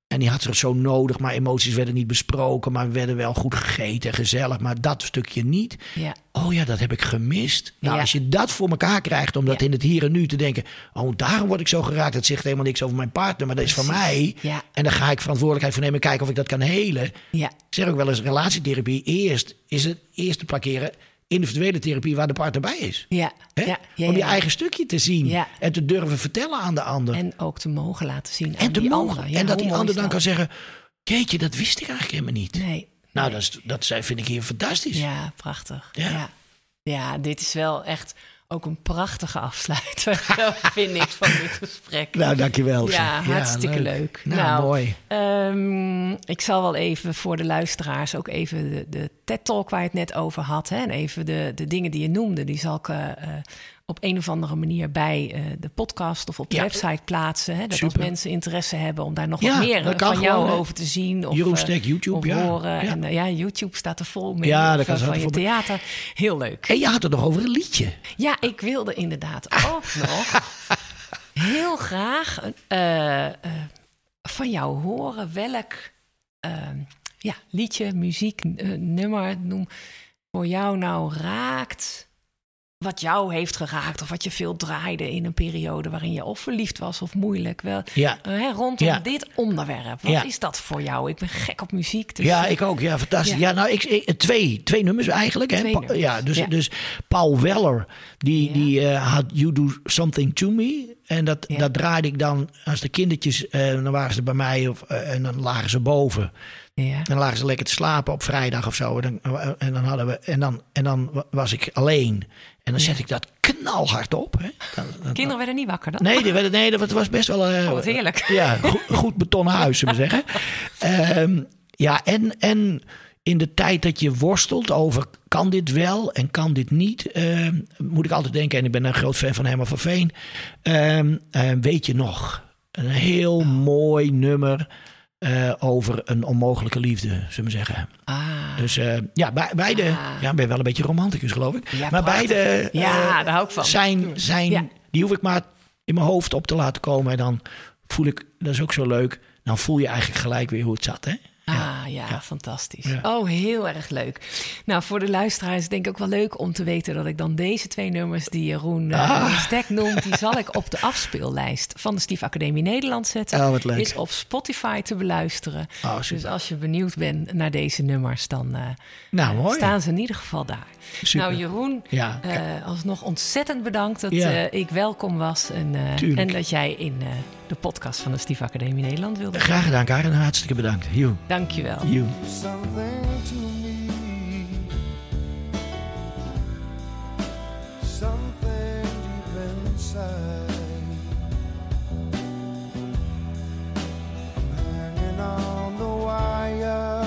Speaker 1: En die had ze zo nodig, maar emoties werden niet besproken. Maar werden wel goed gegeten, gezellig. Maar dat stukje niet.
Speaker 2: ja,
Speaker 1: Oh ja, dat heb ik gemist. Nou,
Speaker 2: Ja.
Speaker 1: als je dat voor elkaar krijgt, om dat
Speaker 2: Ja.
Speaker 1: in het hier en nu te denken. Oh, daarom word ik zo geraakt. Dat zegt helemaal niks over mijn partner, maar dat is van mij. En dan ga ik verantwoordelijkheid voor nemen en kijken of ik dat kan helen. Ik zeg ook wel eens: relatietherapie. Eerst is het eerst te parkeren individuele therapie waar de partner bij is.
Speaker 2: ja, ja, ja,
Speaker 1: om je eigen stukje te zien en te durven vertellen aan de ander. En,
Speaker 2: En ook te mogen laten zien aan
Speaker 1: te
Speaker 2: die
Speaker 1: mogen. en dat die ander dan kan zeggen: Jeetje, dat wist ik eigenlijk helemaal niet.
Speaker 2: Nee.
Speaker 1: Nou,
Speaker 2: nee.
Speaker 1: dat, is, dat zijn- vind ik hier fantastisch.
Speaker 2: Ja, prachtig.
Speaker 1: Ja.
Speaker 2: ja. dit is wel echt ook een prachtige afsluiter, *laughs* vind ik, van dit gesprek.
Speaker 1: Nou, dankjewel.
Speaker 2: Ja, hartstikke leuk.
Speaker 1: Nou, mooi.
Speaker 2: Um, ik zal wel even voor de luisteraars ook even de, de TED-talk waar je het net over had... Hè, en even de, de dingen die je noemde, die zal ik... Uh, op een of andere manier bij uh, de podcast of op de ja. website plaatsen. Hè? Dat Super. als mensen interesse hebben om daar nog
Speaker 1: ja,
Speaker 2: wat meer van
Speaker 1: gewoon,
Speaker 2: jou over te zien. Of,
Speaker 1: Jeroen Stek, YouTube,
Speaker 2: of
Speaker 1: ja.
Speaker 2: horen.
Speaker 1: Ja.
Speaker 2: En uh, ja, YouTube staat er vol mee
Speaker 1: ja, dat
Speaker 2: van,
Speaker 1: kan
Speaker 2: van je theater. Heel leuk.
Speaker 1: En je had het nog over een liedje.
Speaker 2: Ja, ik wilde inderdaad ook *laughs* nog heel graag uh, van jou horen welk ehm, ja, liedje, muziek, nummer, noem, voor jou nou raakt wat jou heeft geraakt of wat je veel draaide in een periode waarin je of verliefd was of moeilijk. Wel,
Speaker 1: ja.
Speaker 2: uh, rondom
Speaker 1: ja.
Speaker 2: dit onderwerp. Wat
Speaker 1: ja.
Speaker 2: is dat voor jou? Ik ben gek op muziek. Dus,
Speaker 1: ja, ik ook. Ja, fantastisch. Ja, nou, ik, ik, twee, twee nummers eigenlijk. Hè.
Speaker 2: Twee
Speaker 1: Pa
Speaker 2: nummers.
Speaker 1: Ja, dus, dus Paul Weller, die, die eh, had You Do Something To Me. En dat, dat draaide ik dan als de kindertjes, eh, dan waren ze bij mij of, eh, en dan lagen ze boven.
Speaker 2: ja.
Speaker 1: Dan lagen ze lekker te slapen op vrijdag of zo. En dan, en dan, hadden we, en dan, en dan wa- was ik alleen. En dan zet ik dat knalhard op. Hè. Dan, dan-
Speaker 2: Kinderen werden niet wakker dan?
Speaker 1: Nee, die werden, nee, dat was best wel... eh,
Speaker 2: Oh, wat heerlijk. *laughs*
Speaker 1: Ja, goed, goed betonnen huis, zullen we zeggen. *laughs* Ehm, ja, en, en in de tijd dat je worstelt over kan dit wel en kan dit niet, ehm, moet ik altijd denken, en ik ben een groot fan van Herman van Veen, ehm, eh, weet je nog? Een heel mooi nummer eh, over een onmogelijke liefde, zullen we zeggen.
Speaker 2: Ah.
Speaker 1: Dus eh, ja, be- beide,
Speaker 2: Ah.
Speaker 1: ja, ik ben wel een beetje romanticus geloof ik.
Speaker 2: Ja,
Speaker 1: maar
Speaker 2: prachtig.
Speaker 1: beide
Speaker 2: Ja,
Speaker 1: eh,
Speaker 2: daar hou ik van.
Speaker 1: zijn, zijn
Speaker 2: Ja.
Speaker 1: die hoef ik maar in mijn hoofd op te laten komen. En dan voel ik, dat is ook zo leuk, dan voel je eigenlijk gelijk weer hoe het zat. Hè?
Speaker 2: Ah ja, fantastisch.
Speaker 1: Ja.
Speaker 2: Oh, heel erg leuk. Nou, voor de luisteraars denk ik ook wel leuk om te weten dat ik dan deze twee nummers die Jeroen uh,
Speaker 1: Ah.
Speaker 2: Stek noemt, die zal ik op de afspeellijst van de Stief Academie Nederland zetten.
Speaker 1: Oh, wat leuk.
Speaker 2: Is op Spotify te beluisteren.
Speaker 1: Oh,
Speaker 2: dus als je benieuwd bent naar deze nummers, dan uh,
Speaker 1: Nou,
Speaker 2: staan ze in ieder geval daar.
Speaker 1: Super.
Speaker 2: Nou, Jeroen,
Speaker 1: Ja.
Speaker 2: uh, alsnog ontzettend bedankt dat
Speaker 1: Ja.
Speaker 2: uh, ik welkom was en, uh,
Speaker 1: Tuurlijk.
Speaker 2: en dat jij in uh, de podcast van de Stief Academie Nederland wilde.
Speaker 1: Graag gedaan, Karen. Hartstikke bedankt. You.
Speaker 2: Dankjewel.
Speaker 3: Hanging on the wire